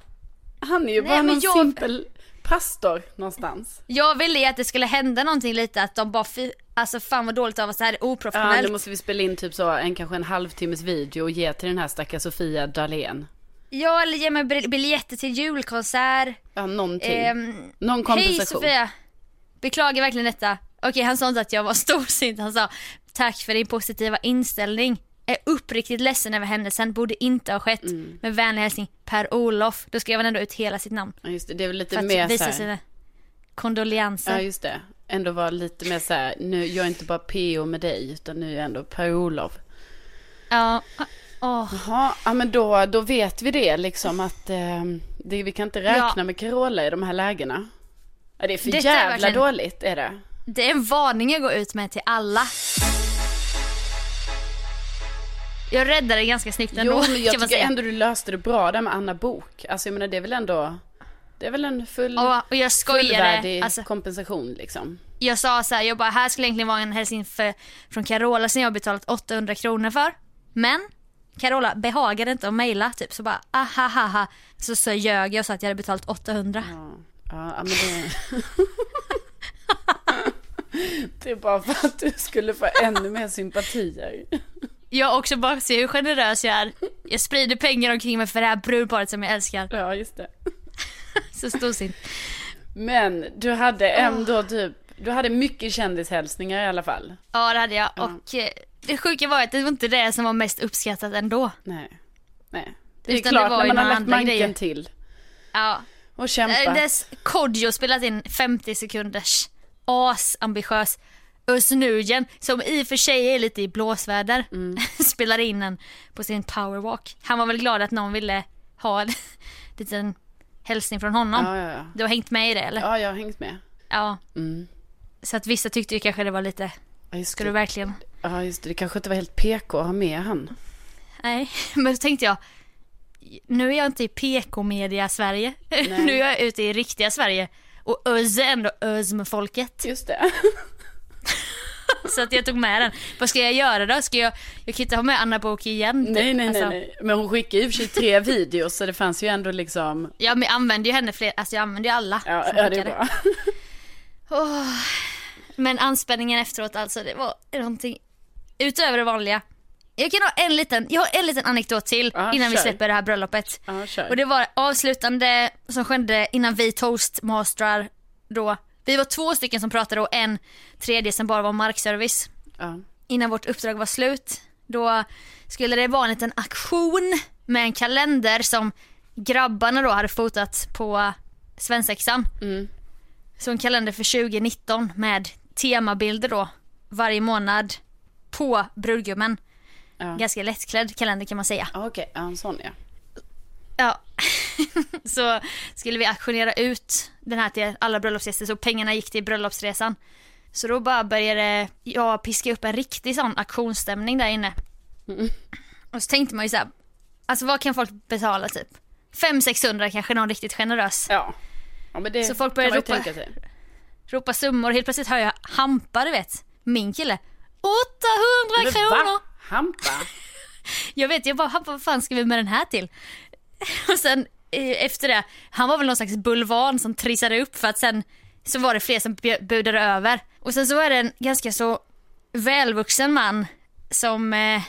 Han är ju Nej, bara någon jag- simpel pastor någonstans. Jag ville ju att det skulle hända någonting lite, att de bara, alltså fan vad dåligt av oss, det här är Ja, oprofessionellt. nu måste vi spela in typ så en kanske en halvtimmes video och ge till den här stackars Sofia Dalén. Ja, eller ge mig bil- biljetter till julkonsert. Ja, någonting. Ehm, Någon Hej kompensation. Sofia! Beklagar verkligen detta. Okej, han sa inte att jag var storsint, han sa tack för din positiva inställning. Är uppriktigt ledsen över händelsen, borde inte ha skett. Mm. Med vänlig hälsning Per-Olof. Då skrev han ändå ut hela sitt namn. Ja, just det, det är väl lite För att mer så visa sina kondolenser. Ja, just det. Ändå vara lite mer så här, nu, jag är inte bara PO med dig, utan nu är jag ändå Per-Olof. Ja. Åh. Jaha, ja men då, då vet vi det liksom att eh, det, vi kan inte räkna Ja. med Carola i de här lägena. Ja, det är för Detta är jävla verkligen- dåligt är det. Det är en varning jag går ut med till alla. Jag räddade det ganska snyggt ändå, Jo, men jag tycker säga. ändå du löste det bra där med Anna Bok. Alltså jag menar det är väl ändå, det är väl en full, Och, och jag skojade, fullvärdig alltså, kompensation liksom. jag sa så här, jag bara, här skulle egentligen vara en hälsning för, från Carola som jag har betalat 800 kronor för. Men Carola behagade inte att mejla typ, så bara ahahaha. Så, så ljög jag och sa att jag hade betalat 800. Ja, ja men det... det är bara för att du skulle få ännu mer sympatier. Jag också bara ser hur generös jag är. Jag sprider pengar omkring mig för det här brudparet som jag älskar. Ja, just det. Så storsint. Men du hade ändå typ, du hade mycket kändishälsningar i alla fall. Ja det hade jag. Och eh, det sjuka var att det var inte det som var mest uppskattat ändå. Nej, nej. Det är Utan det klart var när man har lagt manken grejer. till Ja. och kämpat. Eh, Kodjo spelat in 50 sekunders asambitiös Özz Nujen, som i och för sig är lite i blåsväder, spelar in en på sin powerwalk. Han var väl glad att någon ville ha en liten hälsning från honom. Ja, ja, ja. Du har hängt med i det eller? Ja, jag har hängt med. Ja. Mm. Så att vissa tyckte ju kanske det var lite, Ja, ska det. du verkligen? Ja, just det. Det kanske inte var helt PK att ha med han. Nej, men så tänkte jag, nu är jag inte i PK-media Sverige, nu är jag ute i riktiga Sverige. Och Özz är ändå Özz med folket. Just det. Så att jag tog med den. Vad ska jag göra då? Ska jag, jag kan inte ha med Anna Book igen. typ. Nej, nej, nej, Alltså, nej. Men hon skickade ju i och för sig tre videos så det fanns ju ändå liksom. Ja men jag använder ju henne fler, alltså jag använder ju alla. Ja, ja det är bra. Åh. Men anspänningen efteråt alltså, det var någonting utöver det vanliga. Jag kan ha en liten, jag har en liten anekdot till Ja, innan vi kör. släpper det här bröllopet. Kör. Och det var avslutande som skedde innan vi toastmastrar då. Vi var två stycken som pratade och en tredje som bara var markservice. Ja. Innan vårt uppdrag var slut. Då skulle det vara en liten aktion med en kalender som grabbarna då hade fotat på svensexan. Mm. Så en kalender för 2019 med temabilder då varje månad på brudgummen. Ja. Ganska lättklädd kalender kan man säga. Okej, ja, en sån ja. Ja. så skulle vi auktionera ut den här till alla bröllopsgäster så pengarna gick till bröllopsresan. Så då bara började jag piska upp en riktig sån auktionsstämning där inne. Och så tänkte man ju så här, alltså vad kan folk betala typ? 500-600 kanske någon riktigt generös. Ja. Ja, men det Så folk ju ropa-. Ropa summor, helt plötsligt hör jag Hampa du vet. Min kille. 800 Men kronor! va? Hampa? Jag vet, jag bara, Hampa vad fan ska vi med den här till? Och sen eh, efter det, han var väl någon slags bulvan som trissade upp för att sen så var det fler som budade över. Och sen så var det en ganska så välvuxen man som eh,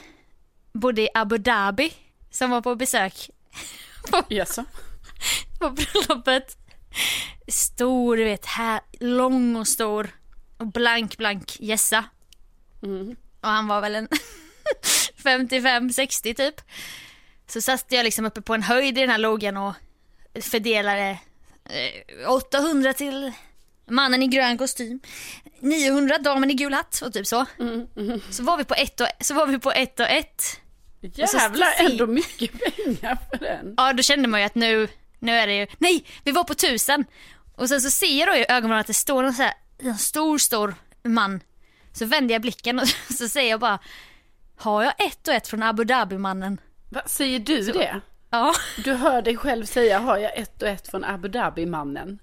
bodde i Abu Dhabi som var på besök Jaså? på bröllopet. Stor, du vet, här, lång och stor. Och blank, blank gässa. Och han var väl en 55-60 typ. Så satt jag liksom uppe på en höjd i den här logen och fördelade eh, 800 till mannen i grön kostym. 900 damen i gul hatt och typ så. Så var vi på ett och, så var vi på ett och ett. Jävlar, se- ändå mycket pengar för den. Ja då kände man ju att nu, nu är det ju, nej vi var på tusen. Och sen så ser jag då i ögonen att det står en, så här, en stor stor man. Så vänder jag blicken och så säger jag bara, har jag ett och ett från Abu Dhabi-mannen? Va, säger du det? Ja. Du hör dig själv säga, har jag ett och ett från Abu Dhabi-mannen?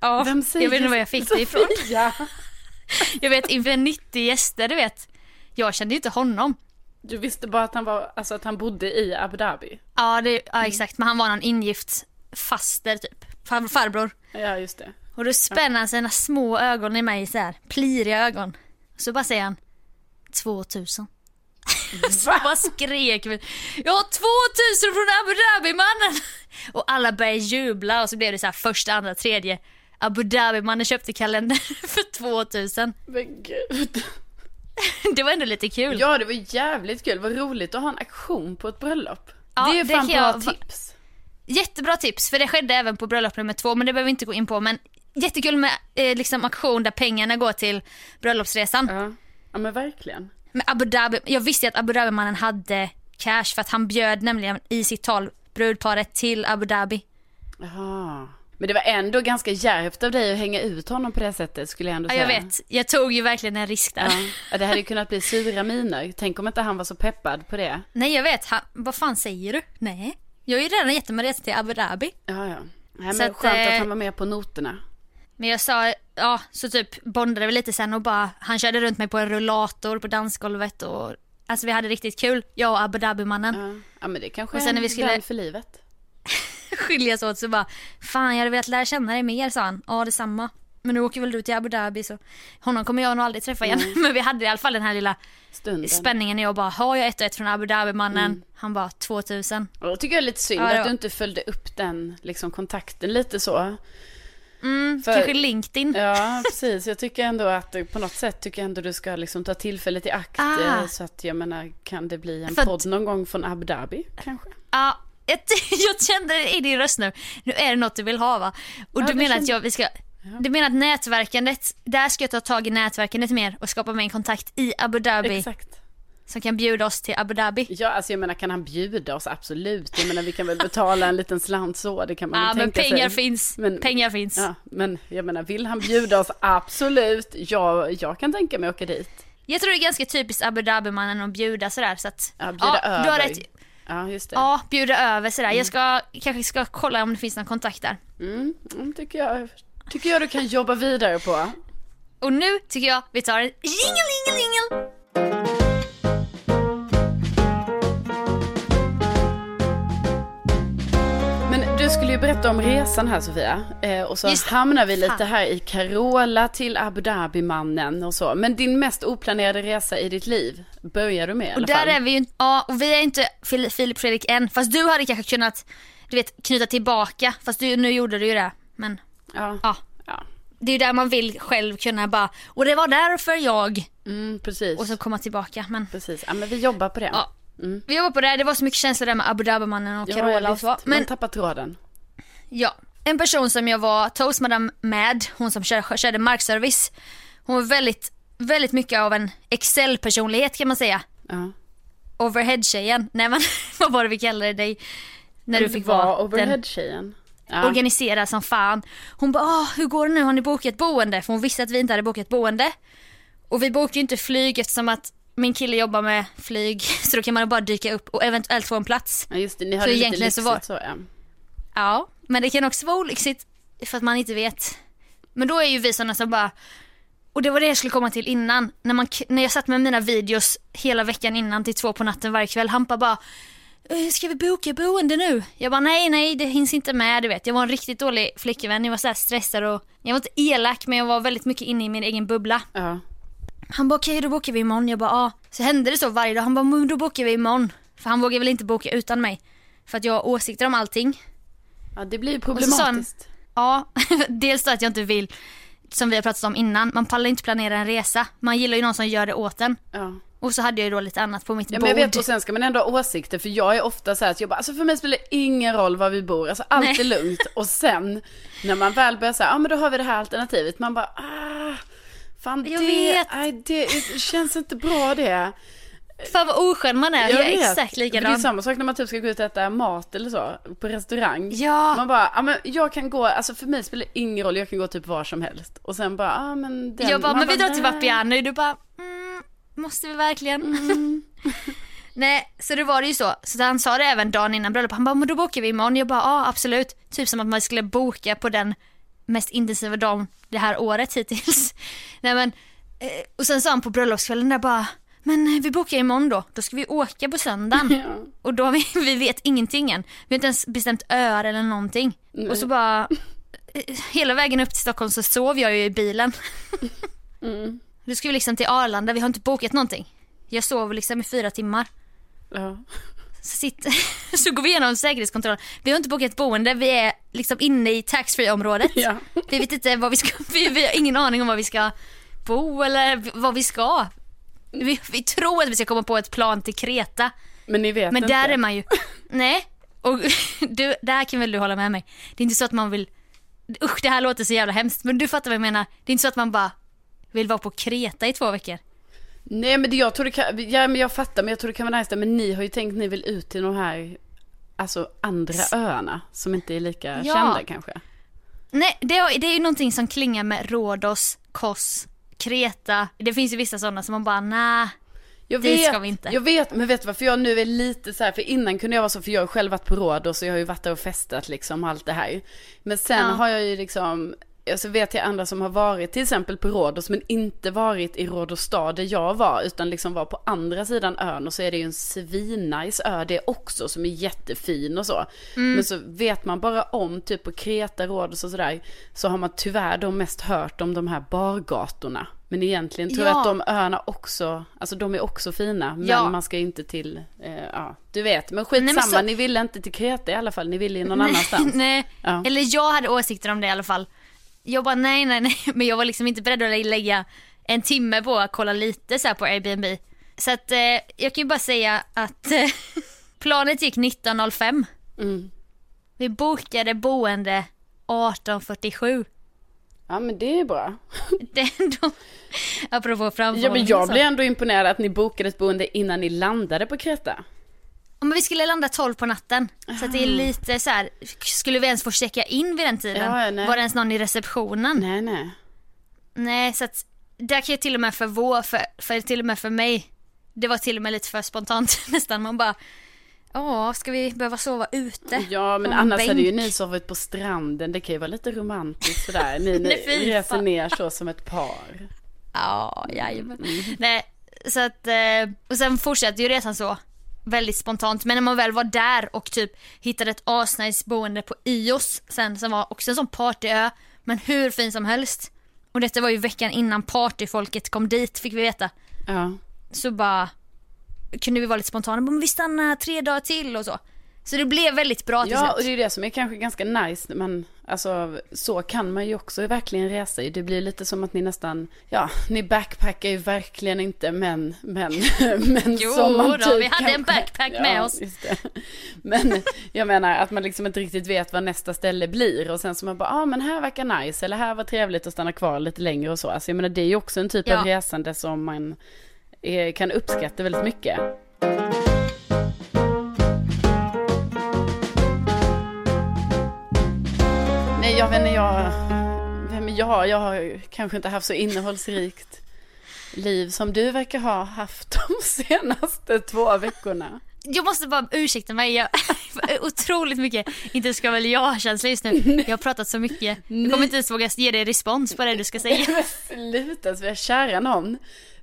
ja. Vem säger jag vet inte var jag fick det ifrån. Sofia? Jag vet inför 90 gäster du vet. Jag kände ju inte honom. Du visste bara att han, var, alltså att han bodde i Abu Dhabi? Ja, det, ja exakt, men han var någon ingift faster typ. Far, farbror. Ja, just det. Och då spänner han sina små ögon i mig så här, pliriga ögon. Så bara säger han 2000. Jag bara skrek. Jag har 2000 från Abu Dhabi mannen. Och alla började jubla och så blev det så här första, andra, tredje. Abu Dhabi mannen köpte kalender för 2000. Men gud. Det var ändå lite kul. Ja, det var jävligt kul. Vad roligt att ha en aktion på ett bröllop. Ja, det är det fan kan bra jag va- tips. Jättebra tips för det skedde även på bröllop nummer två men det behöver vi inte gå in på. Men jättekul med eh, liksom aktion där pengarna går till bröllopsresan. Ja. ja, men verkligen. Men Abu Dhabi, jag visste att Abu Dhabi-mannen hade cash för att han bjöd nämligen i sitt tal brudparet till Abu Dhabi. Jaha. Men det var ändå ganska djärvt av dig att hänga ut honom på det sättet skulle jag ändå Ja, säga. jag vet, jag tog ju verkligen en risk där. Ja. Ja, det hade ju kunnat bli sura miner. Tänk om inte han var så peppad på det. Nej jag vet, han, vad fan säger du? Nej. Jag har ju redan gett mig resa till Abu Dhabi. Ja, ja. Nej, Så men att, skönt att eh, han var med på noterna. Men jag sa, ja så typ bondade vi lite sen och bara, han körde runt mig på en rullator på dansgolvet och Alltså vi hade riktigt kul, jag och Abu Dhabi-mannen. Ja. ja, men det kanske Och sen är när vi en skulle- vän för livet. skiljas åt så bara Fan jag hade velat lära känna dig mer sa han. Ja detsamma. Men nu åker väl du till Abu Dhabi så honom kommer jag nog aldrig träffa igen. Men vi hade i alla fall den här lilla Stunden. spänningen när jag bara har jag ett och ett från Abu Dhabi mannen? Han bara 2000. Och då tycker jag är lite synd Ja, det att var- du inte följde upp den liksom, kontakten lite så. Mm, För- Kanske LinkedIn. Ja, precis. Jag tycker ändå att på något sätt tycker jag ändå du ska liksom ta tillfället i akt. Ah. eh, Så att jag menar, kan det bli en För att- podd någon gång från Abu Dhabi kanske? Ja, jag, jag kände det i din röst nu. Nu är det något du vill ha va? Och Ja, du menar att kände- jag, vi ska Du menar att nätverkandet, där ska jag ta tag i nätverkandet mer och skapa mig en kontakt i Abu Dhabi Exakt. Som kan bjuda oss till Abu Dhabi. Ja, alltså jag menar kan han bjuda oss? Absolut. Jag menar vi kan väl betala en liten slant så, det kan man Ja väl men tänka pengar sig. finns, Men- pengar finns. Ja, men jag menar vill han bjuda oss? Absolut. Jag, jag kan tänka mig att åka dit. Jag tror det är ganska typiskt Abu Dhabi-mannen att bjuda sådär så att Ja, bjuda du har över. rätt. Ja, just det. Ja, bjuda över sådär. Jag ska, kanske ska kolla om det finns någon kontakt där. Mm, mm, tycker, jag, tycker jag du kan jobba vidare på. Och nu tycker jag vi tar en jingle, jingle, jingle. Du skulle ju berätta om resan här Sofia. Eh, och så Just hamnar vi lite här i Carola till Abu Dhabi-mannen och så. Men din mest oplanerade resa i ditt liv börjar du med i alla Och där fall. är vi ju ja och vi är inte Fil- Filip Fredrik än. Fast du hade kanske kunnat, du vet, knyta tillbaka. Fast du, nu gjorde du ju det. Men Ja, ja, ja. det är ju där man vill själv kunna bara, och det var därför jag, Mm, precis. och så komma tillbaka. Men Precis. Ja, men vi jobbar på det. ja, vi jobbar på det. Det var så mycket känslor där med Abu Dhabi-mannen och Ja, Carola och så. Man Men tappar tråden. Ja, en person som jag var toastmadam med, hon som kör, körde markservice. Hon var väldigt, väldigt mycket av en Excel-personlighet kan man säga. Ja. Overhead-tjejen, nej men vad var det vi kallade dig? När du fick var vara overhead-tjejen. Ja. organiserad som fan. Hon bara, "Åh, hur går det nu, har ni bokat boende? För hon visste att vi inte hade bokat boende. Och vi bokade ju inte flyg eftersom att min kille jobbar med flyg, så då kan man bara dyka upp och eventuellt få en plats. ja, just det. Ni hade lite egentligen lyxigt så så, var- ja. Ja, men det kan också vara olyxigt för att man inte vet. Men då är ju vi sådana som bara, och det var det jag skulle komma till innan. När, man, när jag satt med mina videos hela veckan innan till två på natten varje kväll, Hampa bara, "Eh, ska vi boka boende nu? Jag bara nej, nej, det hinns inte med, du vet. Jag var en riktigt dålig flickvän, jag var så stressad och jag var inte elak men jag var väldigt mycket inne i min egen bubbla. Ja. Han bara okej, då bokar vi imorgon. Jag bara ja. Så hände det så varje dag. Han bara men då bokar vi imorgon. För han vågar väl inte boka utan mig. För att jag har åsikter om allting. ja, det blir sa han- problematiskt. Ja, dels då att jag inte vill, som vi har pratat om innan, man pallar inte planera en resa. Man gillar ju någon som gör det åt en. Ja. Och så hade jag ju då lite annat på mitt Ja, bord. men jag vet, och sen ska man ändå ha åsikter, för jag är ofta så här att jag bara, alltså för mig spelar det ingen roll var vi bor, alltså allt Nej. är lugnt. Och sen, när man väl börjar säga, ja men då har vi det här alternativet, man bara, ah, fan Jag det, vet. Nej, det är- känns inte bra det. Fan vad oskön man är, jag, är vet. exakt Det är likadan. samma sak när man typ ska gå ut och äta mat eller så, på restaurang. Ja. Man bara, ja men jag kan gå, alltså för mig spelar det ingen roll, jag kan gå typ var som helst. Och sen bara, ja men den, Jag bara, man men vi drar till. Vapiano. Du bara, mm, måste vi verkligen? Mm. Nej, så det var det ju så. Så han sa det även dagen innan bröllopet. Han bara, men då bokar vi imorgon. Jag bara, ja absolut. Typ som att man skulle boka på den mest intensiva dagen det här året hittills. Nej men, eh, och sen sa han på bröllopskvällen där bara, men eh, vi bokar imorgon då. Då ska vi åka på söndagen. Ja. Och då har vi, vi vet ingenting än. Vi har inte ens bestämt öar eller någonting. Nej. Och så bara, eh, hela vägen upp till Stockholm så sov jag ju i bilen. Mm. Då ska vi liksom till Arlanda, vi har inte bokat någonting. Jag sov liksom i fyra timmar. Ja. Så, sitter, så går vi igenom säkerhetskontrollen. Vi har inte bokat boende, vi är liksom inne i taxfree området. Ja. Vi vet inte vad vi ska, vi, vi har ingen aning om vad vi ska bo eller vad vi ska. Vi, vi tror att vi ska komma på ett plan till Kreta. Men ni vet Men inte. där är man ju, nej. Och du, där kan väl du hålla med mig. Det är inte så att man vill, usch det här låter så jävla hemskt men du fattar vad jag menar. Det är inte så att man bara vill vara på Kreta i två veckor. Nej men det, jag tror det kan, ja men jag fattar men jag tror det kan vara nice där, men ni har ju tänkt ni vill ut till de här, alltså andra öarna som inte är lika Ja. kända kanske. Nej, det, är- det är ju någonting som klingar med Rhodos, Kos, Kreta. Det finns ju vissa sådana som man bara, nah. Jag vet, ska vi inte. jag vet, men vet du varför jag nu är lite så här, för innan kunde jag vara så, för jag har själv varit på Rhodos och jag har ju varit där och festat liksom allt det här. Men sen Ja. har jag ju liksom, alltså vet jag andra som har varit till exempel på Rhodos men inte varit i Rhodos stad där jag var utan liksom var på andra sidan ön och så är det ju en svinnice ö det också som är jättefin och så. Mm. Men så vet man bara om typ på Kreta, Rhodos och sådär så har man tyvärr då mest hört om de här bargatorna. Men egentligen tror jag Ja. att de öarna också, alltså de är också fina men Ja. man ska inte till, eh, ja du vet. Men Nej, skitsamma, men så- ni ville inte till Kreta i alla fall, ni ville ju någon annanstans. nej, Ja. eller jag hade åsikter om det i alla fall. Jag bara nej, nej, nej, men jag var liksom inte beredd att lä- lägga en timme på att kolla lite så här på Airbnb. Så att eh, jag kan ju bara säga att eh, planet gick 19.05. Mm. Vi bokade boende 18.47. Ja men det är bra. Det är ändå, apropå Ja framförhållning. men jag blir ändå imponerad att ni bokade ett boende innan ni landade på Kreta. Men vi skulle landa 12 på natten. Så att det är lite så här, skulle vi ens få checka in vid den tiden? Ja, nej. Var det ens någon i receptionen? Nej nej. Nej, så att där kan jag till och med för vår, för, för till och med för mig, det var till och med lite för spontant nästan. Man bara, ja, ska vi behöva sova ute? Ja men annars hade ju bänk? ni sovit på stranden, det kan ju vara lite romantiskt sådär. Ni, ni reser ner så som ett par. Ja, jajamän. Mm. Nej, så att, eh, och sen fortsatte ju resan så. Väldigt spontant, men när man väl var där och typ hittade ett asnice boende på Ios sen som var också en sån partyö, men hur fin som helst. Och detta var ju veckan innan partyfolket kom dit fick vi veta. Ja. Så bara kunde vi vara lite spontana, men vi stannar tre dagar till och så. Så det blev väldigt bra till Ja, och slut. det är ju det som är kanske ganska nice, men alltså så kan man ju också verkligen resa. Det blir lite som att ni nästan, ja, ni backpackar ju verkligen inte, men, men, men Jo som man då, typ vi hade en kanske- backpack med oss. Just det. Men jag menar att man liksom inte riktigt vet vad nästa ställe blir och sen så man bara, ja ah, men här verkar nice, eller här var trevligt att stanna kvar lite längre och så. Alltså jag menar det är ju också en typ Ja. av resande som man eh, kan uppskatta väldigt mycket. Jag vet inte, jag... Vem är jag? Jag har kanske inte haft så innehållsrikt liv som du verkar ha haft de senaste två veckorna. Jag måste bara ursäkta mig, jag otroligt mycket, inte ska väl jag-känsla just nu. Jag har pratat så mycket. Jag kommer inte ens våga ge dig respons på det du ska säga. Men sluta Svea, kära någon.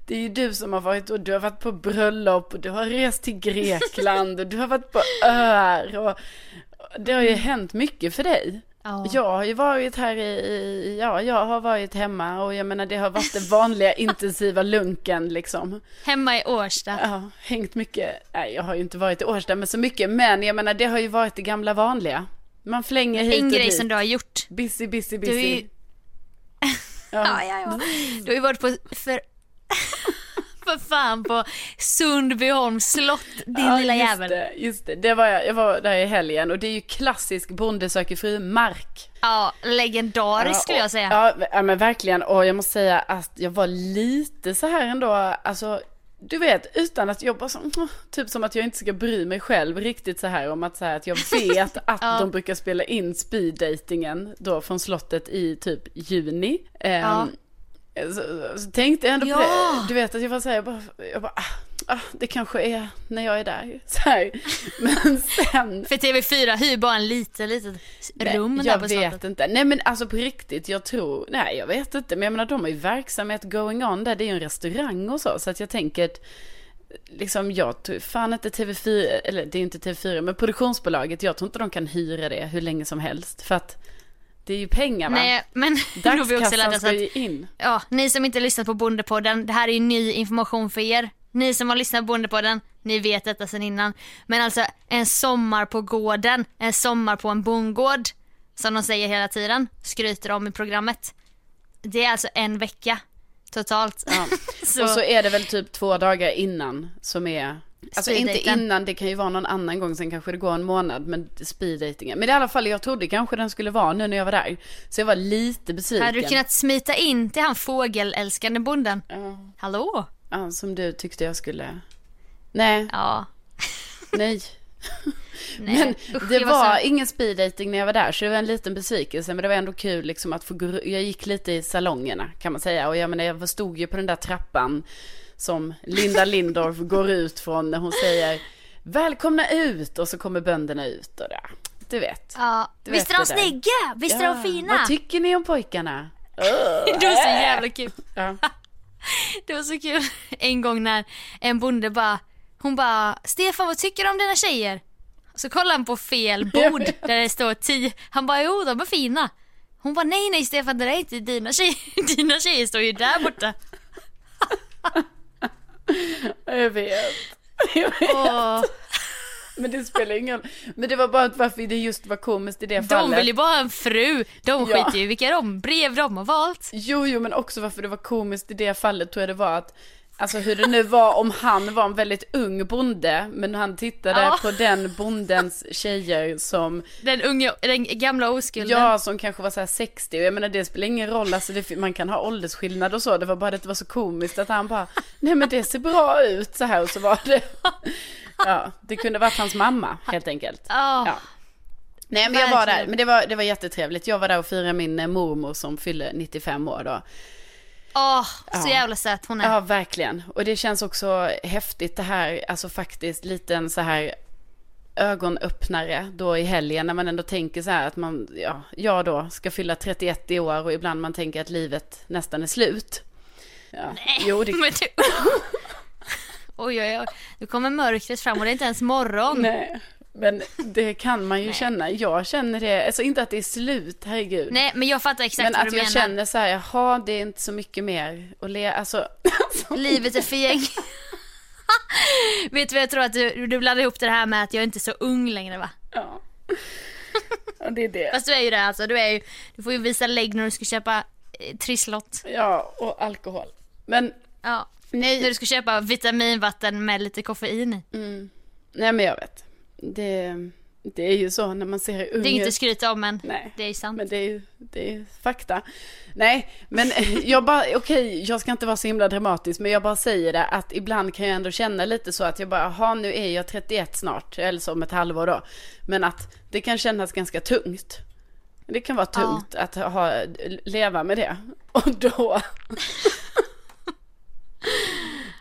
det är ju du som har varit och du har varit på bröllop och du har rest till Grekland och du har varit på öar och det har ju hänt mycket för dig. Ja. Jag har ju varit här i, ja, jag har varit hemma och jag menar det har varit den vanliga intensiva lunken liksom. Hemma i Årsta. Ja, hängt mycket, nej jag har ju inte varit i Årsta med så mycket, men jag menar det har ju varit det gamla vanliga. Man flänger hit En och grej dit. som du har gjort. Busy, busy, Du är busy. ju... Ja, ja, ja. Du har ju varit på, för, för fan på Sundbyholms slott, din Ja, lilla just jävel. Det, just det, det var jag, jag var där i helgen och det är ju klassisk Bonde söker fru Mark. Ja, legendarisk skulle jag säga. Ja, men verkligen. Och jag måste säga att jag var lite så här ändå, alltså du vet, utan att jobba som, typ som att jag inte ska bry mig själv riktigt så här om att så här att jag vet att Ja. de brukar spela in speeddatingen då från slottet i typ juni. Ehm, Ja. Så, så tänkte jag ändå på Ja. det, du vet att jag var så här, jag bara, jag bara ah, ah, det kanske är när jag är där. Så här. Men sen För TV4 hyr bara en liten, litet rum Nej, där jag på vet slottet. inte. Nej men alltså på riktigt, jag tror, nej jag vet inte. Men jag menar de har ju verksamhet going on där, det är ju en restaurang och så. Så att jag tänker att, liksom jag tror fan inte TV4, eller det är inte TV4, men produktionsbolaget, jag tror inte de kan hyra det hur länge som helst. För att det är ju pengar va? Nej, men Dagskassan ska ju in. ja, ni som inte lyssnat på Bondepodden, det här är ju ny information för er. Ni som har lyssnat på Bondepodden, ni vet detta sedan innan. Men alltså en sommar på gården, en sommar på en bondgård, som de säger hela tiden, skryter om i programmet. Det är alltså en vecka totalt. Ja. så, Och så är det väl typ två dagar innan som är Alltså inte innan, det kan ju vara någon annan gång, sen kanske det går en månad, men speeddatingen. Men i alla fall, jag trodde kanske den skulle vara nu när jag var där. Så jag var lite besviken. hade du kunnat smita in till han fågelälskande bonden? Ja. Hallå? Ja, som du tyckte jag skulle. Nej, Ja. nej. Nej. Men Usch, det jag var så- ingen speeddating när jag var där, så det var en liten besvikelse. Men det var ändå kul liksom att få jag gick lite i salongerna kan man säga. Och jag menar, jag stod ju på den där trappan som Linda Lindorff går ut från när hon säger välkomna ut och så kommer bönderna ut och där. Du vet. Ja. Du Visst är de det snygga? Visst är de fina? Vad tycker ni om pojkarna? Det var så jävla kul. Ja. Det var så kul en gång när en bonde bara, hon bara, Stefan vad tycker du om dina tjejer? Så kollar han på fel bord där det står tio, han bara, jo de är fina. Hon bara, nej nej Stefan det där är inte dina tjejer, dina tjejer står ju där borta. Jag vet. Jag vet. Och Men det spelar ingen roll. Men det var bara att varför det just var komiskt i det fallet. de vill ju bara ha en fru, de Ja. skiter ju i vilka de brev de har valt. Jo, jo, men också varför det var komiskt i det fallet tror jag det var att Alltså hur det nu var om han var en väldigt ung bonde, men han tittade Ja. på den bondens tjejer som, Den unga, den gamla oskulden. ja, som kanske var så här 60, och jag menar det spelar ingen roll, alltså det, man kan ha åldersskillnad och så, det var bara det det var så komiskt att han bara, nej men det ser bra ut så här, och så var det, ja, det kunde varit hans mamma helt enkelt. Ja. Ja. Nej men jag var där, men det var, det var jättetrevligt. Jag var där och firade min eh, mormor som fyllde 95 år då. Åh, så Ja. jävla söt hon är. Ja, verkligen. Och det känns också häftigt det här, alltså faktiskt liten så här ögonöppnare då i helgen när man ändå tänker så här att man, ja, jag då ska fylla 31 i år och ibland man tänker att livet nästan är slut. Ja. Jo, det, Men du... Oj, oj, oj. Nu kommer mörkret fram och det är inte ens morgon. nej, men det kan man ju känna. Jag känner det, alltså inte att det är slut, herregud. Nej, men jag fattar exakt men vad att du jag menar. känner så här, jaha, det är inte så mycket mer att le, alltså. Livet är för gäng. Vet du vad jag tror att du, du blandar ihop det här med att jag inte är så ung längre va? ja. ja, det är det. Fast du är ju det alltså. Du, är ju, du får ju visa lägg när du ska köpa eh, trisslott. Ja, och alkohol. Men Ja. nej, När du ska köpa vitaminvatten med lite koffein i. nej men jag vet. Det, det är ju så när man ser ung Det är inte ut. skryta om men Nej. det är sant. Men det är det är fakta. Nej, men jag bara, okej, jag ska inte vara så himla dramatisk, men jag bara säger det att ibland kan jag ändå känna lite så att jag bara, jaha, nu är jag 31 snart, eller så om ett halvår då. Men att det kan kännas ganska tungt. Det kan vara tungt att ha, leva med det. Och då,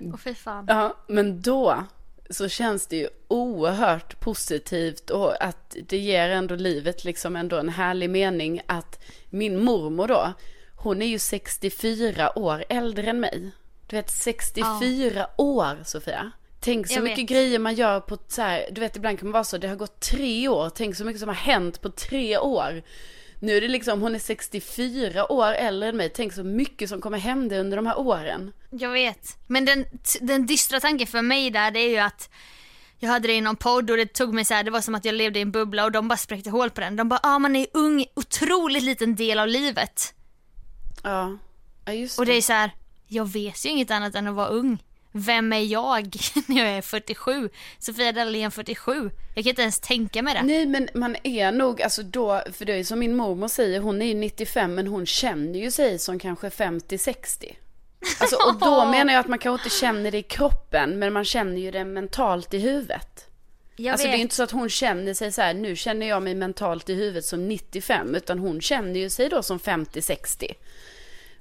Åh fy fan. Ja, men då så känns det ju oerhört positivt och att det ger ändå livet liksom ändå en härlig mening att min mormor då, hon är ju 64 år äldre än mig. Du vet 64 år Sofia. Tänk så Jag mycket vet. grejer man gör på så här, du vet ibland kan man vara så, det har gått tre år, tänk så mycket som har hänt på tre år. Nu är det liksom, hon är 64 år äldre än mig, tänk så mycket som kommer hända under de här åren. Jag vet. Men den, den dystra tanken för mig där det är ju att jag hade det i någon podd och det tog mig så här, det var som att jag levde i en bubbla och de bara spräckte hål på den. De bara, ah man är ung, otroligt liten del av livet. Ja, ja just Och det är så här, jag vet ju inget annat än att vara ung. Vem är jag när jag är 47? Sofia Dalén 47. Jag kan inte ens tänka mig det. Nej men man är nog, alltså då, för det är ju som min mormor säger, hon är ju 95 men hon känner ju sig som kanske 50-60. Alltså, och då menar jag att man kanske inte känner det i kroppen men man känner ju det mentalt i huvudet. Jag alltså vet. det är inte så att hon känner sig så här, nu känner jag mig mentalt i huvudet som 95 utan hon känner ju sig då som 50-60.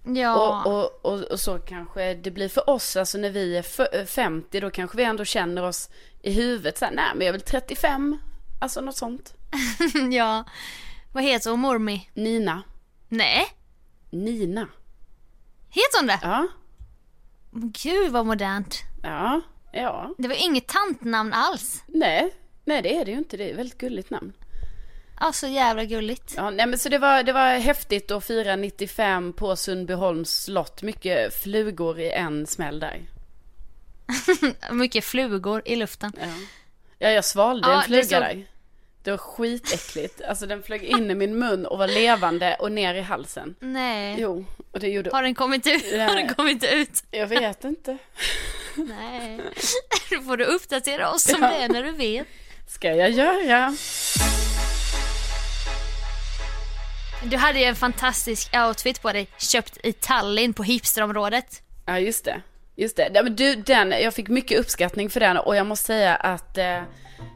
Ja. Och, och, och, och så kanske det blir för oss, alltså när vi är f- 50 då kanske vi ändå känner oss i huvudet så här, nej men jag är väl 35, alltså något sånt. ja. Vad heter hon mormi? Nina. Nej. Nina. Heter hon det? Ja. Gud vad modernt. Ja. Ja. Det var inget tantnamn alls. Nej. Nej det är det ju inte. Det är ett väldigt gulligt namn. Ja, så jävla gulligt. Ja, nej men så det var, det var häftigt att fira 95 på Sundbyholms slott. Mycket flugor i en smäll där. Mycket flugor i luften. Ja, ja jag svalde Ja, en det fluga såg- där. Det var skitäckligt. Alltså den flög in i min mun och var levande och ner i halsen. Nej. Jo, och det gjorde... Har den kommit ut? Nej. Har den kommit ut? Jag vet inte. Nej. Då får du uppdatera oss om Ja. det när du vet. Ska jag göra? Du hade ju en fantastisk outfit på dig, köpt i Tallinn på hipsterområdet. Ja, just det. Just det. Ja, men du, den, jag fick mycket uppskattning för den och jag måste säga att eh,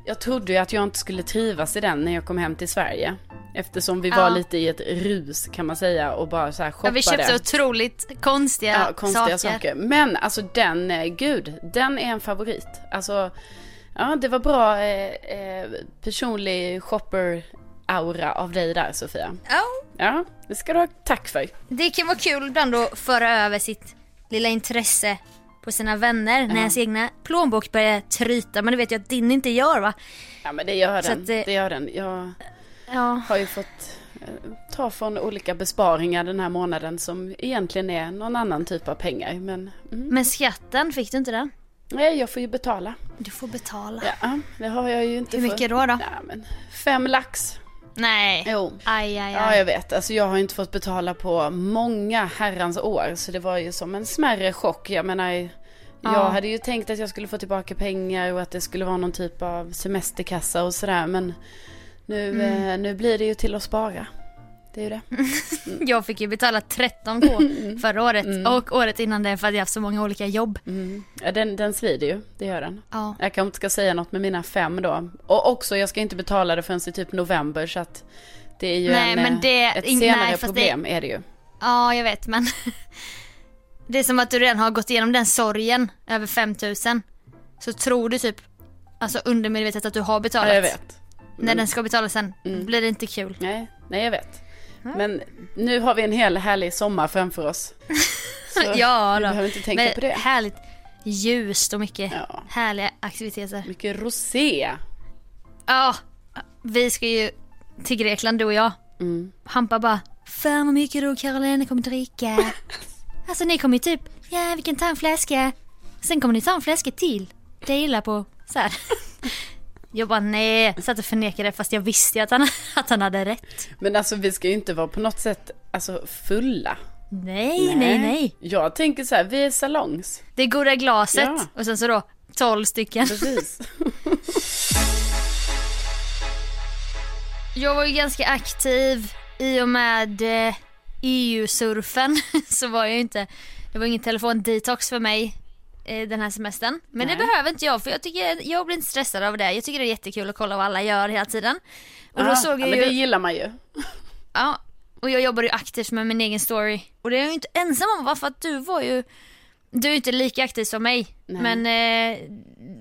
jag trodde ju att jag inte skulle trivas i den när jag kom hem till Sverige. Eftersom vi Ja. var lite i ett rus kan man säga och bara så här Ja, shoppade. vi köpte otroligt konstiga, ja, konstiga saker. Men alltså den, eh, gud, den är en favorit. Alltså, ja det var bra eh, eh, personlig shopper-aura av dig där Sofia. Ja, Ja, det ska du ha tack för. det kan vara kul ibland att föra över sitt lilla intresse på sina vänner när ens egna plånbok börjar tryta. Men det vet jag att din inte gör va? Ja men det gör Så den, att det- det gör den. Jag Ja. har ju fått eh, ta från olika besparingar den här månaden som egentligen är någon annan typ av pengar. Men mm, Men skatten, fick du inte den? nej, jag får ju betala. Du får betala. Ja, det har jag ju inte Hur mycket fått. då då? Ja, men fem lax. Nej. Jo. Aj, aj, Ja, aj. jag vet. Alltså jag har inte fått betala på många herrans år. Så det var ju som en smärre chock. Jag menar, jag Ja. hade ju tänkt att jag skulle få tillbaka pengar och att det skulle vara någon typ av semesterkassa och sådär. Men nu, Mm. eh, nu blir det ju till att spara. Det är ju det. Jag fick ju betala 13k Mm. förra året och året innan det för att jag haft så många olika jobb. Ja, den, den svider ju, det gör den. Ja. Jag kanske inte ska säga något med mina fem då. Och också, jag ska inte betala det förrän i typ november så att det är ju Nej, en, men eh, det- ett senare nej, fast det- problem är det ju. Ja, jag vet men det är som att du redan har gått igenom den sorgen över 5000. Så tror du typ, alltså undermedvetet att du har betalat. Ja, jag vet. När den ska betalas sen Mm. blir det inte kul. Nej, nej jag vet. Men nu har vi en hel härlig sommar framför oss. Så ja vi då. behöver inte tänka Men på det. Härligt ljust och mycket Ja. härliga aktiviteter. Mycket rosé. Ja, vi ska ju till Grekland du och jag. Mm. Hampa bara, fan vad mycket du och Carolina kommer dricka. alltså ni kommer ju typ, ja vi kan ta en flaska. Sen kommer ni ta en flaska till. Dela på, så här. Jag bara nej, satt och förnekade fast jag visste att han, att han hade rätt. Men alltså vi ska ju inte vara på något sätt alltså, fulla. Nej, nej, nej. Jag tänker så här, vi är salongs. Det goda glaset Ja. och sen så då 12 stycken. Precis. Jag var ju ganska aktiv i och med eh, EU-surfen så var jag ju inte, det var ingen telefondetox för mig eh, den här semestern. Men det Nej. behöver inte jag för jag tycker, jag blir inte stressad av det. Jag tycker det är jättekul att kolla vad alla gör hela tiden. Och då Ah, såg ja, jag men ju, det gillar man ju. ja, och jag jobbar ju aktivt med min egen story. Och det är jag ju inte ensam om va? för att du var ju, du är inte lika aktiv som mig. Nej. Men eh,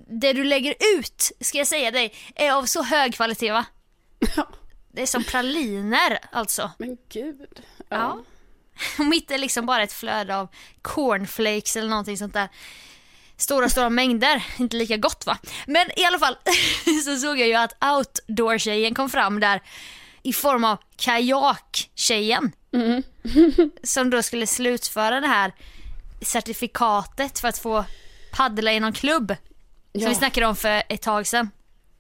det du lägger ut, ska jag säga dig, är av så hög kvalitet va? Ja. Det är som praliner alltså. Men gud. Ja. mitt är liksom bara ett flöde av cornflakes eller någonting sånt där. Stora, stora mängder. Inte lika gott va? Men i alla fall så såg jag ju att outdoor-tjejen kom fram där i form av kajak-tjejen. Mm. som då skulle slutföra det här certifikatet för att få paddla i någon klubb. Som Ja. vi snackade om för ett tag sedan.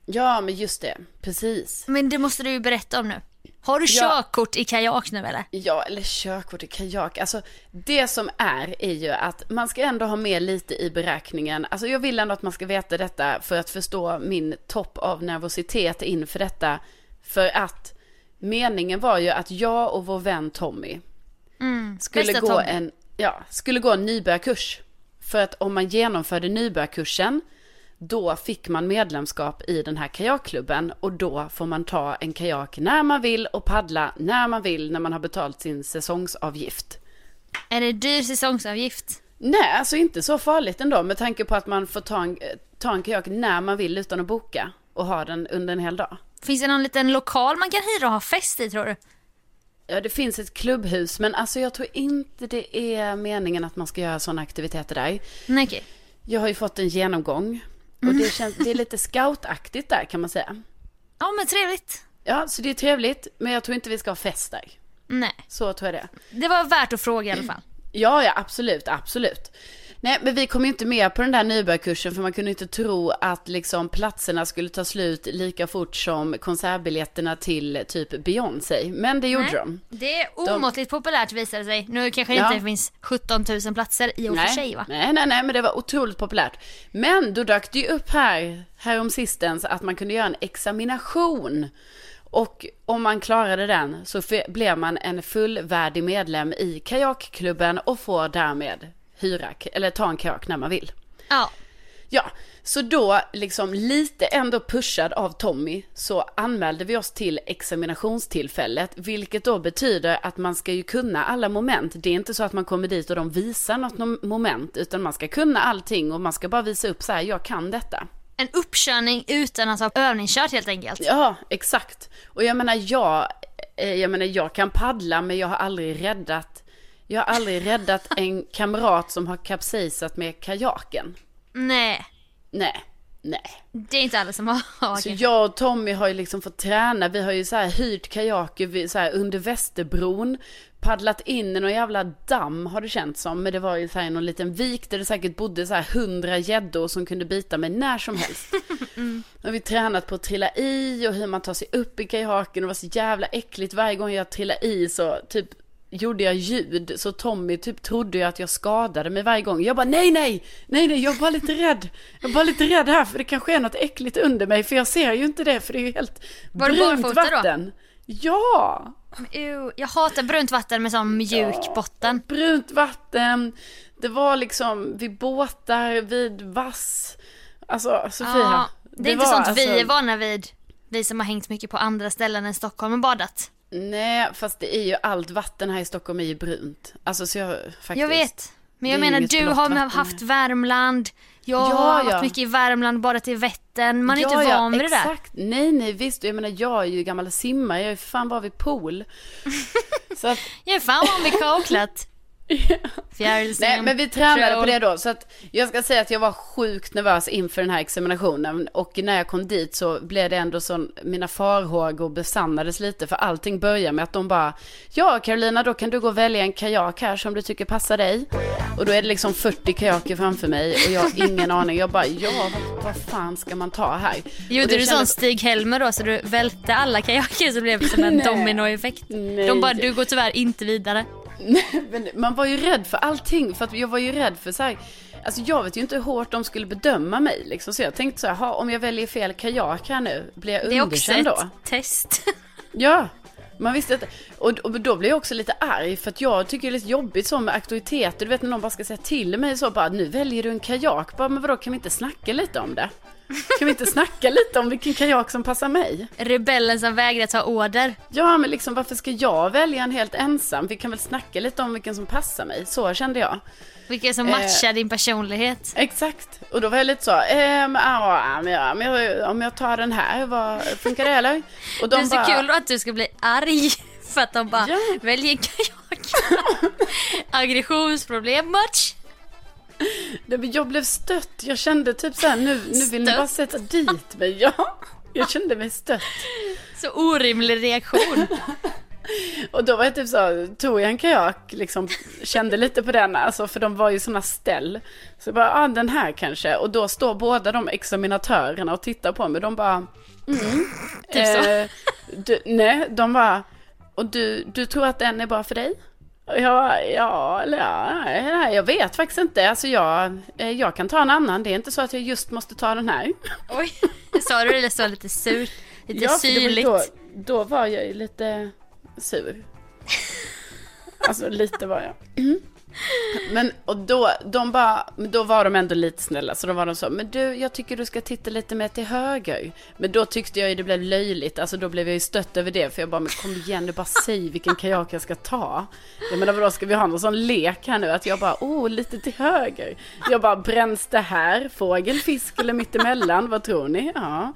Ja, men just det. Precis. Men det måste du ju berätta om nu. Har du Ja. körkort i kajak nu eller? Ja, eller körkort i kajak. Alltså, det som är, är ju att man ska ändå ha med lite i beräkningen. Alltså, jag vill ändå att man ska veta detta för att förstå min topp av nervositet inför detta. För att meningen var ju att jag och vår vän Tommy skulle bästa gå Tommy. en, ja, skulle gå en nybörjarkurs. För att om man genomförde nybörjarkursen, då fick man medlemskap i den här kajakklubben och då får man ta en kajak när man vill och paddla när man vill när man har betalt sin säsongsavgift. Är det dyr säsongsavgift? Nej, alltså inte så farligt ändå med tanke på att man får ta en, ta en kajak när man vill utan att boka och ha den under en hel dag. Finns det någon liten lokal man kan hyra och ha fest i tror du? Ja, det finns ett klubbhus, men alltså jag tror inte det är meningen att man ska göra sådana aktiviteter där. Nej okej. Jag har ju fått en genomgång och det, känns, det är lite scoutaktigt där kan man säga. Ja men trevligt. Ja, så det är trevligt, men jag tror inte vi ska ha fest där. Nej, Så tror jag det. det var värt att fråga i alla fall. Ja, ja, absolut, absolut. Nej, men vi kom ju inte med på den där nybörjarkursen för man kunde inte tro att liksom platserna skulle ta slut lika fort som konsertbiljetterna till typ Beyoncé. Men det gjorde Nej, de. Det är omåttligt populärt visar det sig. Nu kanske det Ja. inte finns 17 000 platser i och för sig va? nej, nej, nej, men det var otroligt populärt. Men då dök det ju upp här, här om sistens, att man kunde göra en examination. Och om man klarade den så blev man en fullvärdig medlem i kajakklubben och får därmed hyra, eller ta en kajak när man vill. Ja. Ja, så då liksom lite ändå pushad av Tommy så anmälde vi oss till examinationstillfället, vilket då betyder att man ska ju kunna alla moment. Det är inte så att man kommer dit och de visar något moment, utan man ska kunna allting och man ska bara visa upp så här, jag kan detta. En uppkörning utan att ha övningskört helt enkelt. Ja, exakt. Och jag menar, jag, eh, jag menar, jag kan paddla, men jag har aldrig räddat, jag har aldrig räddat en kamrat som har kapsejsat med kajaken. Nej, Nej, nej. det är inte alla som har. Så kanske. jag och Tommy har ju liksom fått träna. Vi har ju så här hyrt kajaker så här under Västerbron. Paddlat in i någon jävla damm har det känts som. Men det var ju så här någon liten vik där det säkert bodde så här hundra gäddor som kunde bita mig när som helst. Då har vi tränat på att trilla i och hur man tar sig upp i kajaken. Det var så jävla äckligt varje gång jag trillade i så typ gjorde jag ljud så Tommy typ trodde ju att jag skadade mig varje gång. Jag bara nej, nej, nej, nej, jag är bara lite rädd. Jag är bara lite rädd här för det kanske är något äckligt under mig för jag ser ju inte det för det är ju helt Var brunt barfota då? vatten. Ja, Ew, jag hatar brunt vatten med sån mjuk botten. brunt vatten. Det var liksom vid båtar, vid vass. Alltså Sofia. Ja, det är inte var sånt alltså- vi är vana vid. Vi som har hängt mycket på andra ställen än Stockholm och badat. Nej, fast det är ju allt vatten här i Stockholm är ju brunt. Alltså så jag faktiskt. Jag vet. Men jag menar du har haft. Värmland. Jag Ja, har varit ja. mycket i Värmland, badat i Vättern. Man är ja, inte van vid det där. Nej, nej, visst. Jag menar, jag är ju gammal simmare. Jag är fan bara vid pool. att, Jag är fan van vid kaklat. Fjärilsten, nej, men vi tränade på det då. Så att jag ska säga att jag var sjukt nervös inför den här examinationen. Och när jag kom dit så blev det ändå så, mina farhågor besannades lite. För allting börjar med att de bara, ja Carolina, då kan du gå och välja en kajak här som du tycker passar dig. Och då är det liksom 40 kajaker framför mig och jag har ingen aning. Jag bara, ja, vad, vad fan ska man ta här? Gjorde det du sån kändes- Stig-Helmer då så du välte alla kajaker så det blev som en dominoeffekt? De bara, du går tyvärr inte vidare. Men man var ju rädd för allting, för att jag var ju rädd för så här, alltså jag vet ju inte hur hårt de skulle bedöma mig liksom, så jag tänkte så här, om jag väljer fel kajak här nu, blir jag Det är också underkänd ett då? test. Ja, man visste att, och, och då blev jag också lite arg, för att jag tycker det är lite jobbigt så med auktoriteter, du vet när någon bara ska säga till mig så bara, nu väljer du en kajak, bara, men vadå, kan vi inte snacka lite om det? Kan vi inte snacka lite om vilken kajak som passar mig? Rebellen som vägrar ta order. Ja, men liksom varför ska jag välja en helt ensam? Vi kan väl snacka lite om vilken som passar mig. Så kände jag. Vilka som Eh. matchar din personlighet. Exakt. Och då var jag lite så, ehm, ja, men, ja, men jag, om jag tar den här, vad, funkar det eller? Och Det de är så bara, kul att du ska bli arg för att de bara Ja. väljer en kajak. Aggressionsproblem much? Jag blev stött. Jag kände typ så här, nu, nu vill ni bara sätta dit mig. Ja, jag kände mig stött. Så orimlig reaktion. Och då var jag typ så, tog jag en kajak, liksom kände lite på den, alltså för de var ju sådana ställ. Så jag bara, ah, den här kanske. Och då står båda de examinatörerna och tittar på mig. De bara, mm. Typ så. Eh, du, nej, de bara, och du, du tror att den är bra för dig? Jag, ja, eller ja, jag vet faktiskt inte. Alltså jag, eh, jag kan ta en annan. Det är inte så att jag just måste ta den här. Oj. Sa du det så lite surt? Lite Ja, syrligt? Då, då var jag ju lite sur. Alltså lite var jag. Mm. Men och då, de bara, då var de ändå lite snälla. Så då var de så, men du, jag tycker du ska titta lite mer till höger. Men då tyckte jag ju det blev löjligt. Alltså då blev jag ju stött över det. För jag bara, men kom igen nu, bara säg vilken kajak jag ska ta. Jag menar vadå, ska vi ha någon sån lek här nu? Att jag bara, oh, lite till höger. Jag bara, bränns det här? Fågel, fisk eller mittemellan? Vad tror ni? Ja.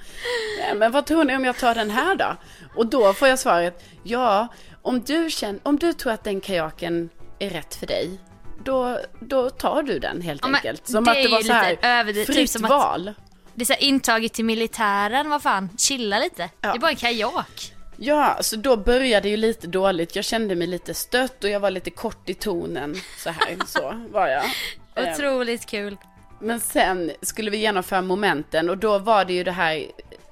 Ja, Men vad tror ni om jag tar den här då? Och då får jag svaret, ja, om du, känner, om du tror att den kajaken är rätt för dig, då, då tar du den helt Ja, enkelt. Som det att det var så här överdrivet, typ fritt att- val. Det är så här intaget till militären, vad fan, chilla lite. Det är bara en kajak. Ja, så då började ju lite dåligt. Jag kände mig lite stött och jag var lite kort i tonen. Så här, så var jag. Eh, Otroligt kul. Men sen skulle vi genomföra momenten och då var det ju det här,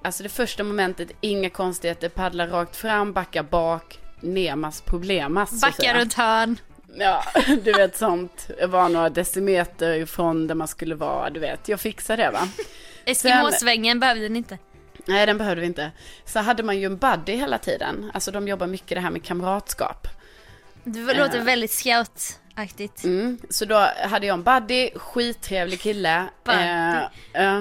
alltså det första momentet, inga konstigheter, paddla rakt fram, backa bak, nemas problemas. att Backa runt hörn. Ja, du vet sånt. Jag var några decimeter ifrån där man skulle vara, du vet. Jag fixar det va. Eskimosvängen behövde ni inte. Nej, den behövde vi inte. Så hade man ju en buddy hela tiden. Alltså de jobbar mycket det här med kamratskap. Det låter väldigt scoutaktigt. Mm. Så då hade jag en buddy, skittrevlig kille. Buddy. Eh,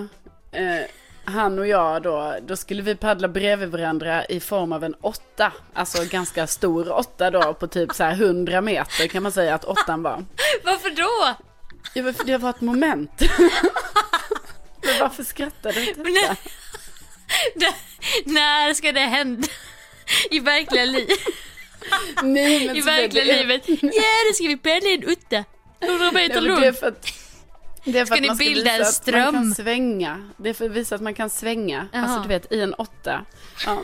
eh, han och jag då, då skulle vi paddla bredvid varandra i form av en åtta. Alltså ganska stor åtta då på typ så här 100 meter kan man säga att åttan var. Varför då? Ja, för det var ett moment. men varför skrattar du åt detta? Det- När ska det hända? I verkliga livet. Nej, men I verkliga det livet. Ja, nu ska vi paddla en utta. 100 meter men det är för Ska att ni bilda en att man kan ström? svänga. Det är för att visa att man kan svänga. Jaha. Alltså du vet i en åtta. Ja.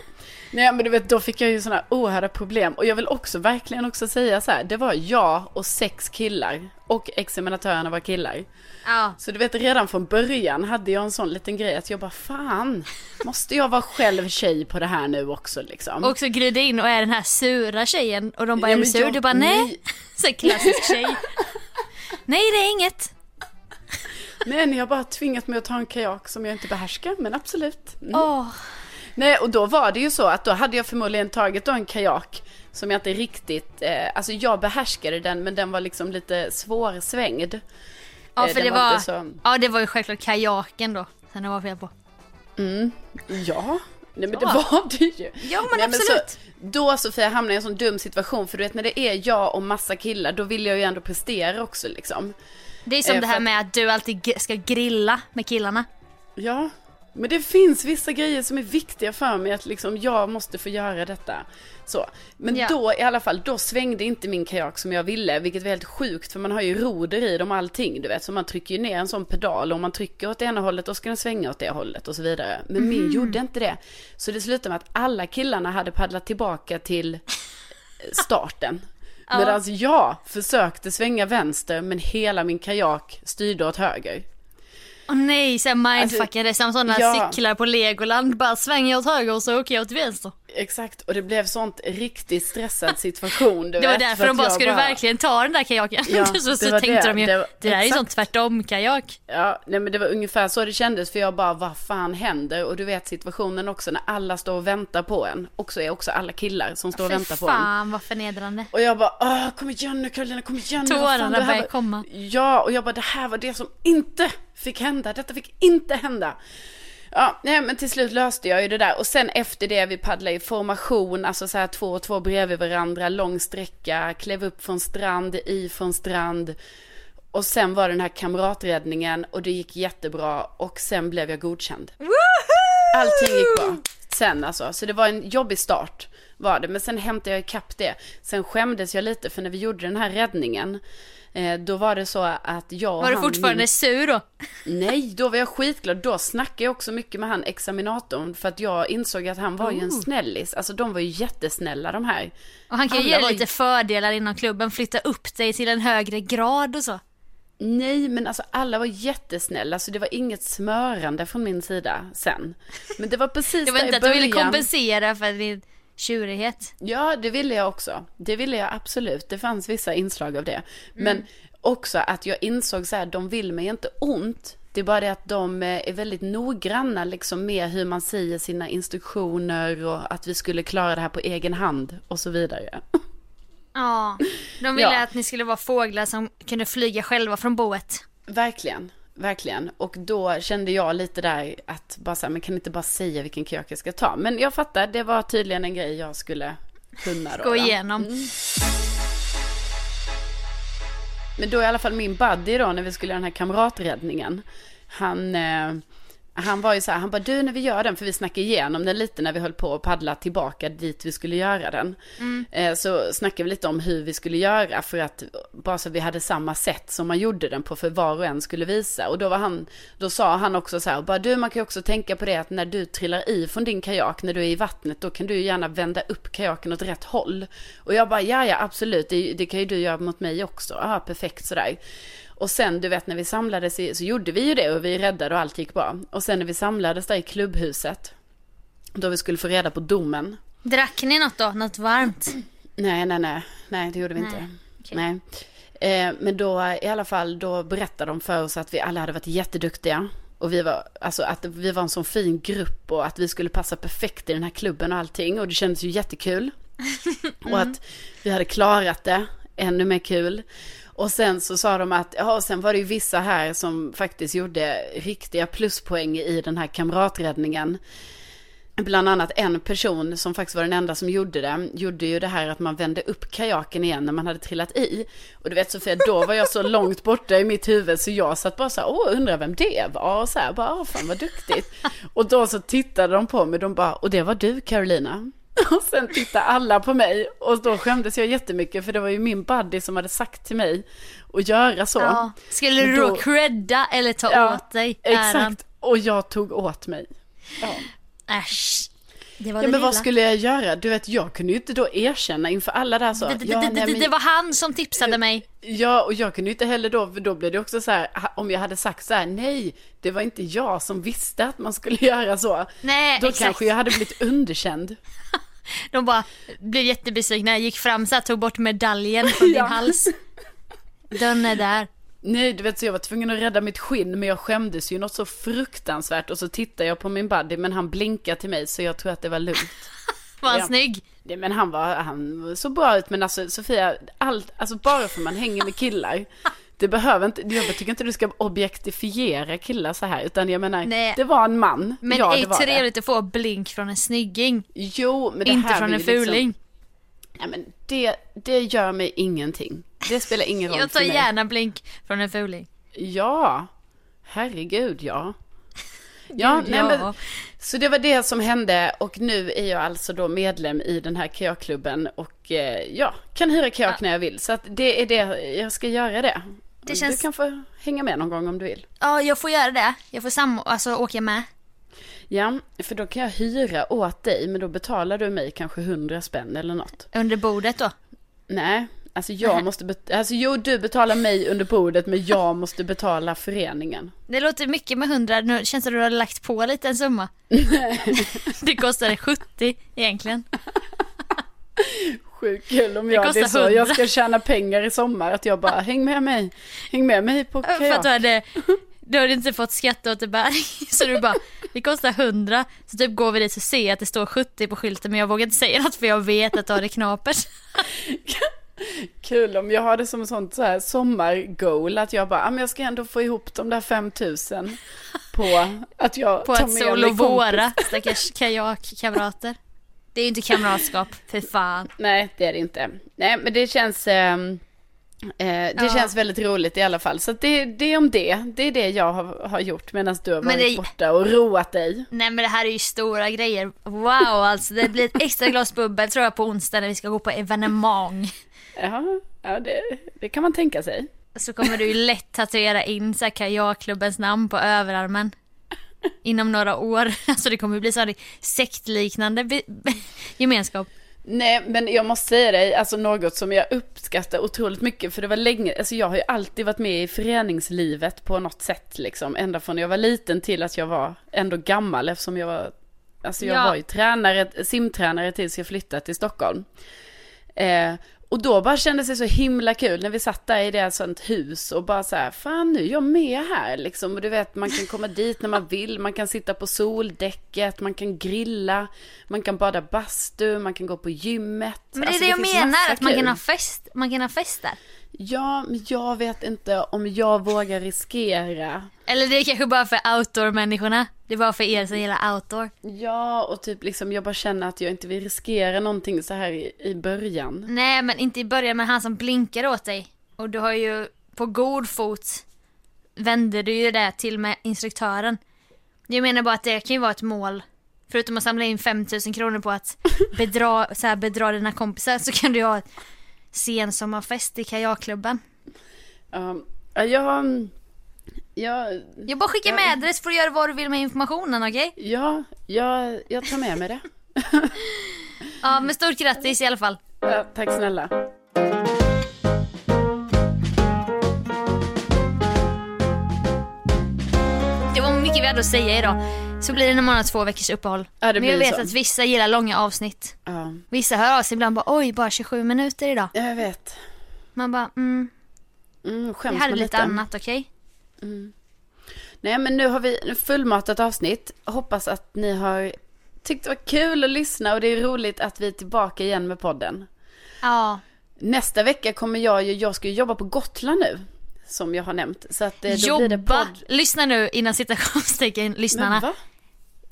Nej men du vet då fick jag ju sådana oerhörda problem. Och jag vill också verkligen också säga så här. Det var jag och sex killar. Och examinatörerna var killar. Ja. Så du vet redan från början hade jag en sån liten grej att jag bara fan. Måste jag vara själv tjej på det här nu också liksom? Och också glida in och är den här sura tjejen och de bara Ja, är du sur? jag- Du bara nej. nej. Så klassisk tjej. nej det är inget. Nej, ni har bara tvingat mig att ta en kajak som jag inte behärskar. Men absolut. Mm. Åh. Nej, och då var det ju så att då hade jag förmodligen tagit då en kajak som jag inte riktigt, eh, alltså jag behärskade den men den var liksom lite svårsvängd. Ja Eh, för den det var, inte så- ja det var ju självklart kajaken då. Sen det var fel på. Ja, nej men det Ja. var det ju. Ja, men nej, absolut. så, då Sofia hamnade jag i en sån dum situation för du vet när det är jag och massa killar då vill jag ju ändå prestera också liksom. Det är som Eh, det här att- med att du alltid ska grilla med killarna. Ja, men det finns vissa grejer som är viktiga för mig att liksom jag måste få göra detta. Så. Men Ja. då i alla fall, då svängde inte min kajak som jag ville, vilket var helt sjukt för man har ju roder i dem allting, du vet. Så man trycker ju ner en sån pedal och om man trycker åt det ena hållet då ska den svänga åt det hållet och så vidare. Men min gjorde inte det. Så det slutade med att alla killarna hade paddlat tillbaka till starten. Medan jag försökte svänga vänster men hela min kajak styrde åt höger. Åh nej, såhär mindfuckade som sådana Alltså, ja. cyklar på Legoland. Bara svänger åt höger och så åker jag åt vänster. Exakt, och det blev sånt riktigt stressad situation. Det var vet, därför för de bara, ska du verkligen ta den där kajaken? Ja, så det så var tänkte det. de ju, Det det, var- där är ju sånt tvärtom-kajak. Ja, nej men det var ungefär så det kändes för jag bara, vad fan händer? Och du vet situationen också när alla står och väntar på en. Och så är också alla killar som står och Fy väntar på en. fan vad förnedrande. Och jag bara, Åh, kom igen nu Karolina, kom igen nu. fan, Tårarna det börjar var- komma. Ja, och jag bara, det här var det som inte fick hända. Detta fick inte hända. Ja, nej, men till slut löste jag ju det där. Och sen efter det, vi paddlade i formation, alltså så här två och två bredvid varandra, lång sträcka, klev upp från strand, i från strand. Och sen var det den här kamraträddningen och det gick jättebra och sen blev jag godkänd. Allting gick bra. Sen alltså. Så det var en jobbig start var det. Men sen hämtade jag ikapp det. Sen skämdes jag lite för när vi gjorde den här räddningen. Eh, då var det så att jag Var du fortfarande min- sur då? Nej, då var jag skitglad. Då snackade jag också mycket med han examinatorn. För att jag insåg att han var ju en Oh. snällis. Alltså de var ju jättesnälla de här. Och han kan ju ge dig var ju- lite fördelar inom klubben, flytta upp dig till en högre grad och så. Nej, men alltså alla var jättesnälla. Så det var inget smörande från min sida sen. Men det var precis Det var där inte i att du ville början. kompensera för din tjurighet. Ja, det ville jag också. Det ville jag absolut. Det fanns vissa inslag av det. Men Mm. också att jag insåg så här, de vill mig inte ont. Det är bara det att de eh, är väldigt noggranna liksom med hur man säger sina instruktioner och att vi skulle klara det här på egen hand och så vidare. Ja, de ville Ja. att ni skulle vara fåglar som kunde flyga själva från boet. Verkligen, verkligen. Och då kände jag lite där att bara så här, men kan inte bara säga vilken kök jag ska ta? Men jag fattar, det var tydligen en grej jag skulle kunna då. Gå igenom. Men då i alla fall min buddy då när vi skulle göra den här kamraträddningen. Han, eh, han var ju så här, han bara du när vi gör den, för vi snackade igenom den lite när vi höll på att paddla tillbaka dit vi skulle göra den. Eh, så snackade vi lite om hur vi skulle göra för att, bara så vi hade samma sätt som man gjorde den på för var och en skulle visa. Och då var han, då sa han också så här, bara du man kan ju också tänka på det att när du trillar i från din kajak, när du är i vattnet, då kan du ju gärna vända upp kajaken åt rätt håll. Och jag bara, ja ja absolut, det, det kan ju du göra mot mig också. Ja, perfekt sådär. Och sen du vet när vi samlades i, så gjorde vi ju det och vi räddade och allt gick bra. Och sen när vi samlades där i klubbhuset, då vi skulle få reda på domen. Drack ni något då? Något varmt? Nej, nej, nej, nej det gjorde vi Nej, inte. okej. Nej. Eh, men då i alla fall, då berättade de för oss att vi alla hade varit jätteduktiga. Och vi var, alltså att vi var en sån fin grupp och att vi skulle passa perfekt i den här klubben och allting. Och det kändes ju jättekul. Och att vi hade klarat det, ännu mer kul. Och sen så sa de att, ja, sen var det ju vissa här som faktiskt gjorde riktiga pluspoäng i den här kamraträddningen. Bland annat en person som faktiskt var den enda som gjorde det, gjorde ju det här att man vände upp kajaken igen när man hade trillat i. Och du vet Sofia, då var jag så långt borta i mitt huvud så jag satt bara så här, åh undrar vem det var och så här, bara, åh fan vad duktigt. Och då så tittade de på mig, de bara, och det var du Carolina. Och sen tittade alla på mig och då skämdes jag jättemycket för det var ju min buddy som hade sagt till mig att göra så. Ja. Skulle du Då- då credda eller ta Ja, åt dig äran? Exakt, och jag tog åt mig. Ja. Äsch. Ja men vad lilla. skulle jag göra? Du vet jag kunde ju inte då erkänna inför alla där så. Det, det, ja, det, nej, men- det var han som tipsade mig. Ja och jag kunde ju inte heller då, för då blev det också så här, om jag hade sagt så här, nej, det var inte jag som visste att man skulle göra så. Nej, då exakt. kanske jag hade blivit underkänd. De bara blev jättebesvikna. Gick fram så här, tog bort medaljen från Ja. din hals. Dörren är där. Nej, du vet så jag var tvungen att rädda mitt skinn, men jag skämdes ju något så fruktansvärt och så tittade jag på min buddy, men han blinkade till mig så jag tror att det var lugnt. Var han Ja. snygg? Nej, men han var, han såg bra ut, men alltså Sofia, allt, alltså bara för man hänger med killar, det behöver inte, jag tycker inte du ska objektifiera killar så här, utan jag menar, Nej. det var en man. Men ja, det är det. trevligt att få blink från en snygging. Jo, men det Inte här från en liksom- fuling. Ja, men det, det gör mig ingenting. Det spelar ingen roll Jag tar för mig. gärna blink från en fuling. Ja, herregud ja. Ja, Gud, nej, ja. Men, så det var det som hände och nu är jag alltså då medlem i den här kajakklubben och eh, ja, kan hyra kajak när jag vill. Så att det är det, jag ska göra det. Det känns- Du kan få hänga med någon gång om du vill. Ja, jag får göra det. Jag får sam alltså, åka med. Ja, för då kan jag hyra åt dig, men då betalar du mig kanske hundra spänn eller något. Under bordet då. Nej, alltså jag måste, bet- alltså jo du betalar mig under bordet, men jag måste betala föreningen. Det låter mycket med 100. Nu känns det att du har lagt på lite en summa. det kostade 70 egentligen. Sjukt kul om jag, det, kostar är så, jag 100. ska tjäna pengar i sommar, att jag bara, häng med mig, häng med mig på För att kajak. du hade, du hade inte fått skatteåterbäring. Så du bara, det kostar 100. Så typ går vi dit och ser att det står 70 på skylten men jag vågar inte säga något för jag vet att du har det knapert. Kul om jag har det som ett sånt så här sommargoal, att jag bara, ah, men jag ska ändå få ihop de där 5000 på att jag På tar att med sol mig och kompis. våra stackars kajakkamrater. Det är ju inte kamratskap, för fan. Nej, det är det inte. Nej, men det känns, ehm, Eh, det Ja. känns väldigt roligt i alla fall. Så det, det är om det. Det är det jag har, har gjort medan du har Men varit det- borta och roat dig. Nej men det här är ju stora grejer. Wow alltså det blir ett extra glas bubbel tror jag på onsdag när vi ska gå på evenemang. Ja, ja det, det kan man tänka sig. Så kommer du ju lätt tatuera in så kajakklubbens namn på överarmen. Inom några år. Alltså det kommer bli så här sektliknande gemenskap. Nej, men jag måste säga dig, alltså något som jag uppskattar otroligt mycket, för det var länge, alltså jag har ju alltid varit med i föreningslivet på något sätt liksom, ända från jag var liten till att jag var ändå gammal eftersom jag var, alltså jag Ja. var ju tränare, simtränare tills jag flyttade till Stockholm. Eh, och då bara kändes det så himla kul när vi satt där i det sånt hus och bara så här, fan nu är jag med här liksom. Och du vet, man kan komma dit när man vill, man kan sitta på soldäcket, man kan grilla, man kan bada bastu, man kan gå på gymmet. Men det är Alltså, det jag finns menar, att man kan, ha fest, man kan ha fest där. Ja, men jag vet inte om jag vågar riskera. Eller det är kanske bara för outdoor-människorna. Det är bara för er som gillar outdoor. Ja, och typ liksom jag bara känner att jag inte vill riskera någonting så här i, i början. Nej men inte i början men han som blinkar åt dig. Och du har ju på god fot vände du ju det till med instruktören. Jag menar bara att det kan ju vara ett mål. Förutom att samla in 5000 kronor på att bedra, så här, bedra dina kompisar så kan du ha sensommarfest i kajakklubben. Um, ja, jag... Jag... Jag bara skickar Ja. med adress för att göra vad du vill med informationen okej? Ja, jag, jag tar med mig det. Ja men stort grattis i alla fall. Ja, tack snälla. Det var mycket vi hade att säga idag. Så blir det när man har två veckors uppehåll. Ja, det men jag vet så. att vissa gillar långa avsnitt. Ja, Vissa hör av sig ibland bara oj bara 27 minuter idag. jag vet. Man bara mm, Mm, vi skäms hade man lite lite. annat okej? Nej, men nu har vi fullmatat avsnitt. Hoppas att ni har tyckt det var kul att lyssna och det är roligt att vi är tillbaka igen med podden. Ja. Nästa vecka kommer jag ju, jag ska ju jobba på Gotland nu. Som jag har nämnt. Så att eh, då blir det Jobba, podd. lyssna nu innan citationstecken Men lyssnarna. va?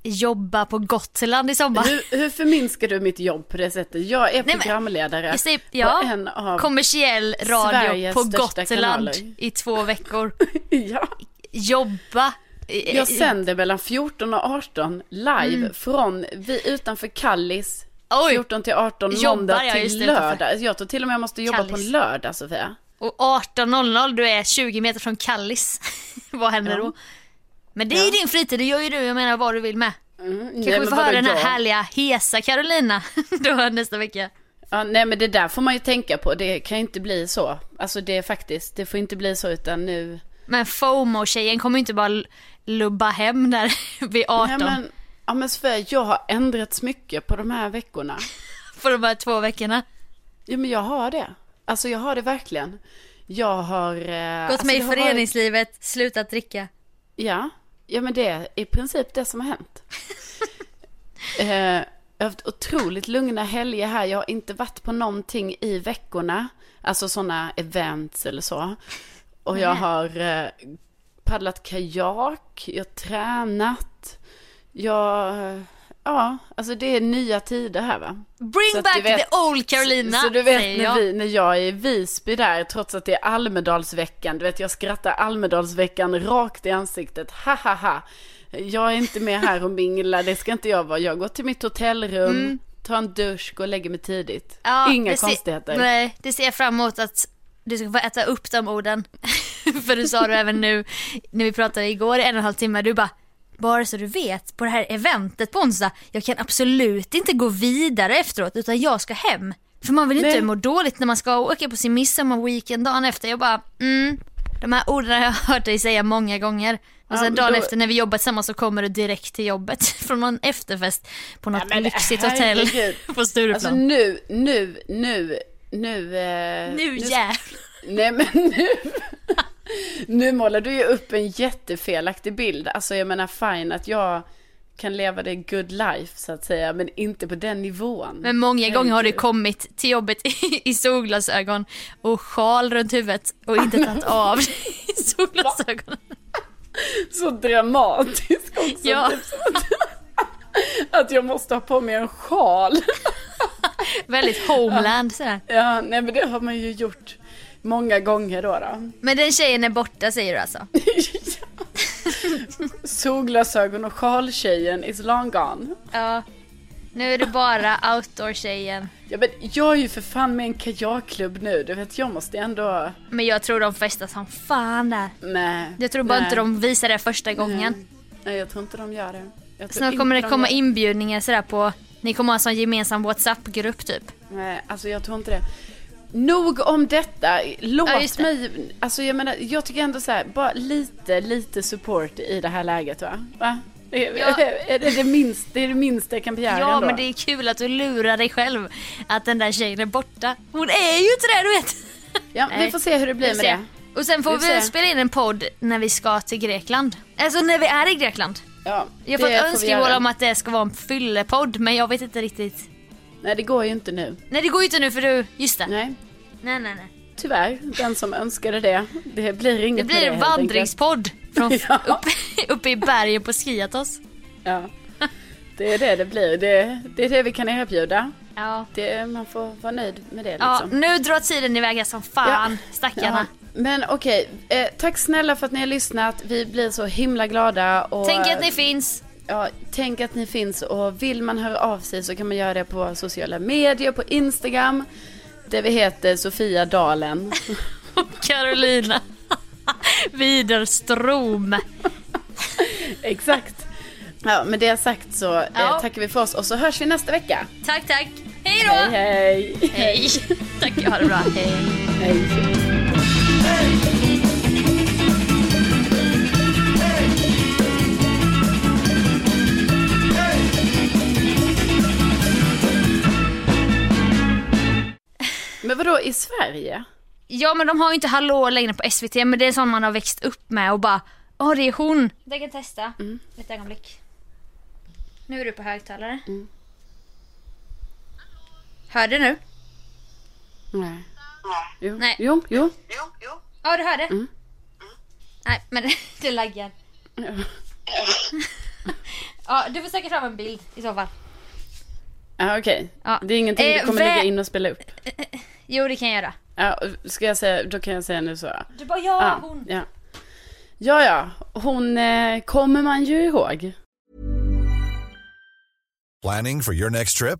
Jobba på Gotland i sommar. Hur, hur förminskar du mitt jobb på det sättet? Jag är Nej, men- programledare Jag säger, på ja, en av... kommersiell radio Sveriges på Gotland kanaler. i två veckor. ja. Jobba. Jag sänder mellan 14 och 18 live från vi utanför Kallis. Mm. Oj. 14 till 18 Jobbar måndag jag till lördag. Jag tror till och med jag måste jobba på Kallis. en lördag Sofia. Och 18.00 du är 20 meter från Kallis. vad händer Ja. då? Men det är ju din fritid, det gör ju du, jag menar vad du vill med. Mm, Kanske nej, vi får höra den här jag? härliga hesa Carolina då nästa vecka. Ja, nej men det där får man ju tänka på. Det kan ju inte bli så. Alltså det är faktiskt, det får inte bli så utan nu. Men FOMO-tjejen kommer ju inte bara lubba hem där vid 18 Nej men, ja men Sofia, jag har ändrats mycket på de här veckorna. på de här två veckorna. Ja men jag har det. Alltså jag har det verkligen. Jag har... Eh, Gått alltså, med i har varit- föreningslivet, slutat dricka. Ja, ja men det är i princip det som har hänt. eh, jag har haft otroligt lugna helger här. Jag har inte varit på någonting i veckorna. Alltså sådana events eller så. Och jag har eh, paddlat kajak, jag har tränat. Jag, eh, ja, alltså det är nya tider här va. Bring Så back du vet- the old Carolina, Så, så du vet när, jag. vi, när jag är i Visby där, trots att det är Almedalsveckan, du vet jag skrattar Almedalsveckan rakt i ansiktet, ha ha ha. Jag är inte med här och minglar, det ska inte jag vara. Jag går till mitt hotellrum, tar en dusch, går och lägger mig tidigt. Mm. Ja, Inga det ser- konstigheter. Nej, det ser jag fram emot att du ska få äta upp de orden. För du sa det även nu när vi pratade igår i en och en halv timme. Du bara, bara så du vet, på det här eventet på onsdag, jag kan absolut inte gå vidare efteråt utan jag ska hem. För man vill inte Nej. må dåligt när man ska åka på sin midsommarweekend dagen efter. Jag bara, mm, de här orden har jag hört dig säga många gånger. Och Ja, sen men dagen då- efter när vi jobbar tillsammans så kommer du direkt till jobbet från någon efterfest på något men lyxigt hotell på Stureplan. Alltså nu, nu, nu, nu. Eh, nu jävlar. Nej men nu. Nu målar du ju upp en jättefelaktig bild. Alltså jag menar fine att jag kan leva det good life så att säga. Men inte på den nivån. Men många gånger har du kommit till jobbet i, i solglasögon och sjal runt huvudet och inte tagit av solglasögonen. Så dramatisk också. Ja. Att jag måste ha på mig en sjal. Väldigt homeland sådär. Ja, nej men det har man ju gjort många gånger då. då. Men den tjejen är borta säger du alltså? Solglasögon och sjaltjejen is long gone. Ja. Nu är det bara outdoor-tjejen. Ja, men jag är ju för fan med en kajakklubb nu. Du vet, jag måste ändå... Men jag tror de festar som fan där. Nej. Jag tror bara nej, inte de visar det första gången. Nej. nej, jag tror inte de gör det. Snart kommer det de komma gör- inbjudningar sådär på, ni kommer ha en sån gemensam WhatsApp-grupp typ. Nej, alltså jag tror inte det. Nog om detta. Låt Ja, det. mig, alltså jag menar, jag tycker ändå så här, bara lite, lite support i det här läget va? va? Det, är- Ja. det, minst, det är det minsta jag kan begära Ja ändå. men det är kul att du lurar dig själv att den där tjejen är borta. Hon är ju inte det du vet. Ja, vi Nej. får se hur det blir Vi med det. Och sen får Vi vi, spela in en podd när vi ska till Grekland. Alltså när vi är i Grekland. Ja, Jag har fått vi önskemål om att det ska vara en fyllepodd men jag vet inte riktigt. Nej, det går ju inte nu. Nej det går ju inte nu för du, just det. Nej, Nej nej nej. tyvärr. Den som önskade det. Det blir inget Det blir en enkelt. vandringspodd från Ja. uppe, uppe i bergen på Skiatos. Ja, det är det det blir. Det, det är det vi kan erbjuda. Ja. Det, man får vara nöjd med det ja, liksom. nu drar tiden iväg här som fan, Ja. stackarna. Ja, men okej, eh, tack snälla för att ni har lyssnat. Vi blir så himla glada. Och, Tänk att ni finns. Ja, tänk att ni finns och vill man höra av sig så kan man göra det på sociala medier, på Instagram. Där vi heter Sofia Dalen. Carolina Widerström. Exakt. Ja, med det sagt så eh, Ja. tackar vi för oss och så hörs vi nästa vecka. Tack, tack. Hej då! Hej, hej. Hej. Tack, ha det bra. Hej. hej. Men vadå i Sverige? Ja, men de har ju inte Hallå längre på SVT, men det är sånt man har växt upp med och bara Åh, det är hon. Jag kan testa. Ett ögonblick. Nu är du på högtalare. Hör du nu? Nej. Jo, Nej. jo, jo. Ja, du hörde? Nej, men det laggar. ja, du får söka fram en bild i så fall. Ja, okej. Ja. Det är ingenting Eh, du kommer vä- lägga in och spela upp? Jo, det kan jag göra. Ja, ska jag säga, då kan jag säga nu så. Du bara, ja, Ja, hon. ja. Ja, ja. Hon eh, kommer man ju ihåg. Planning for your next trip?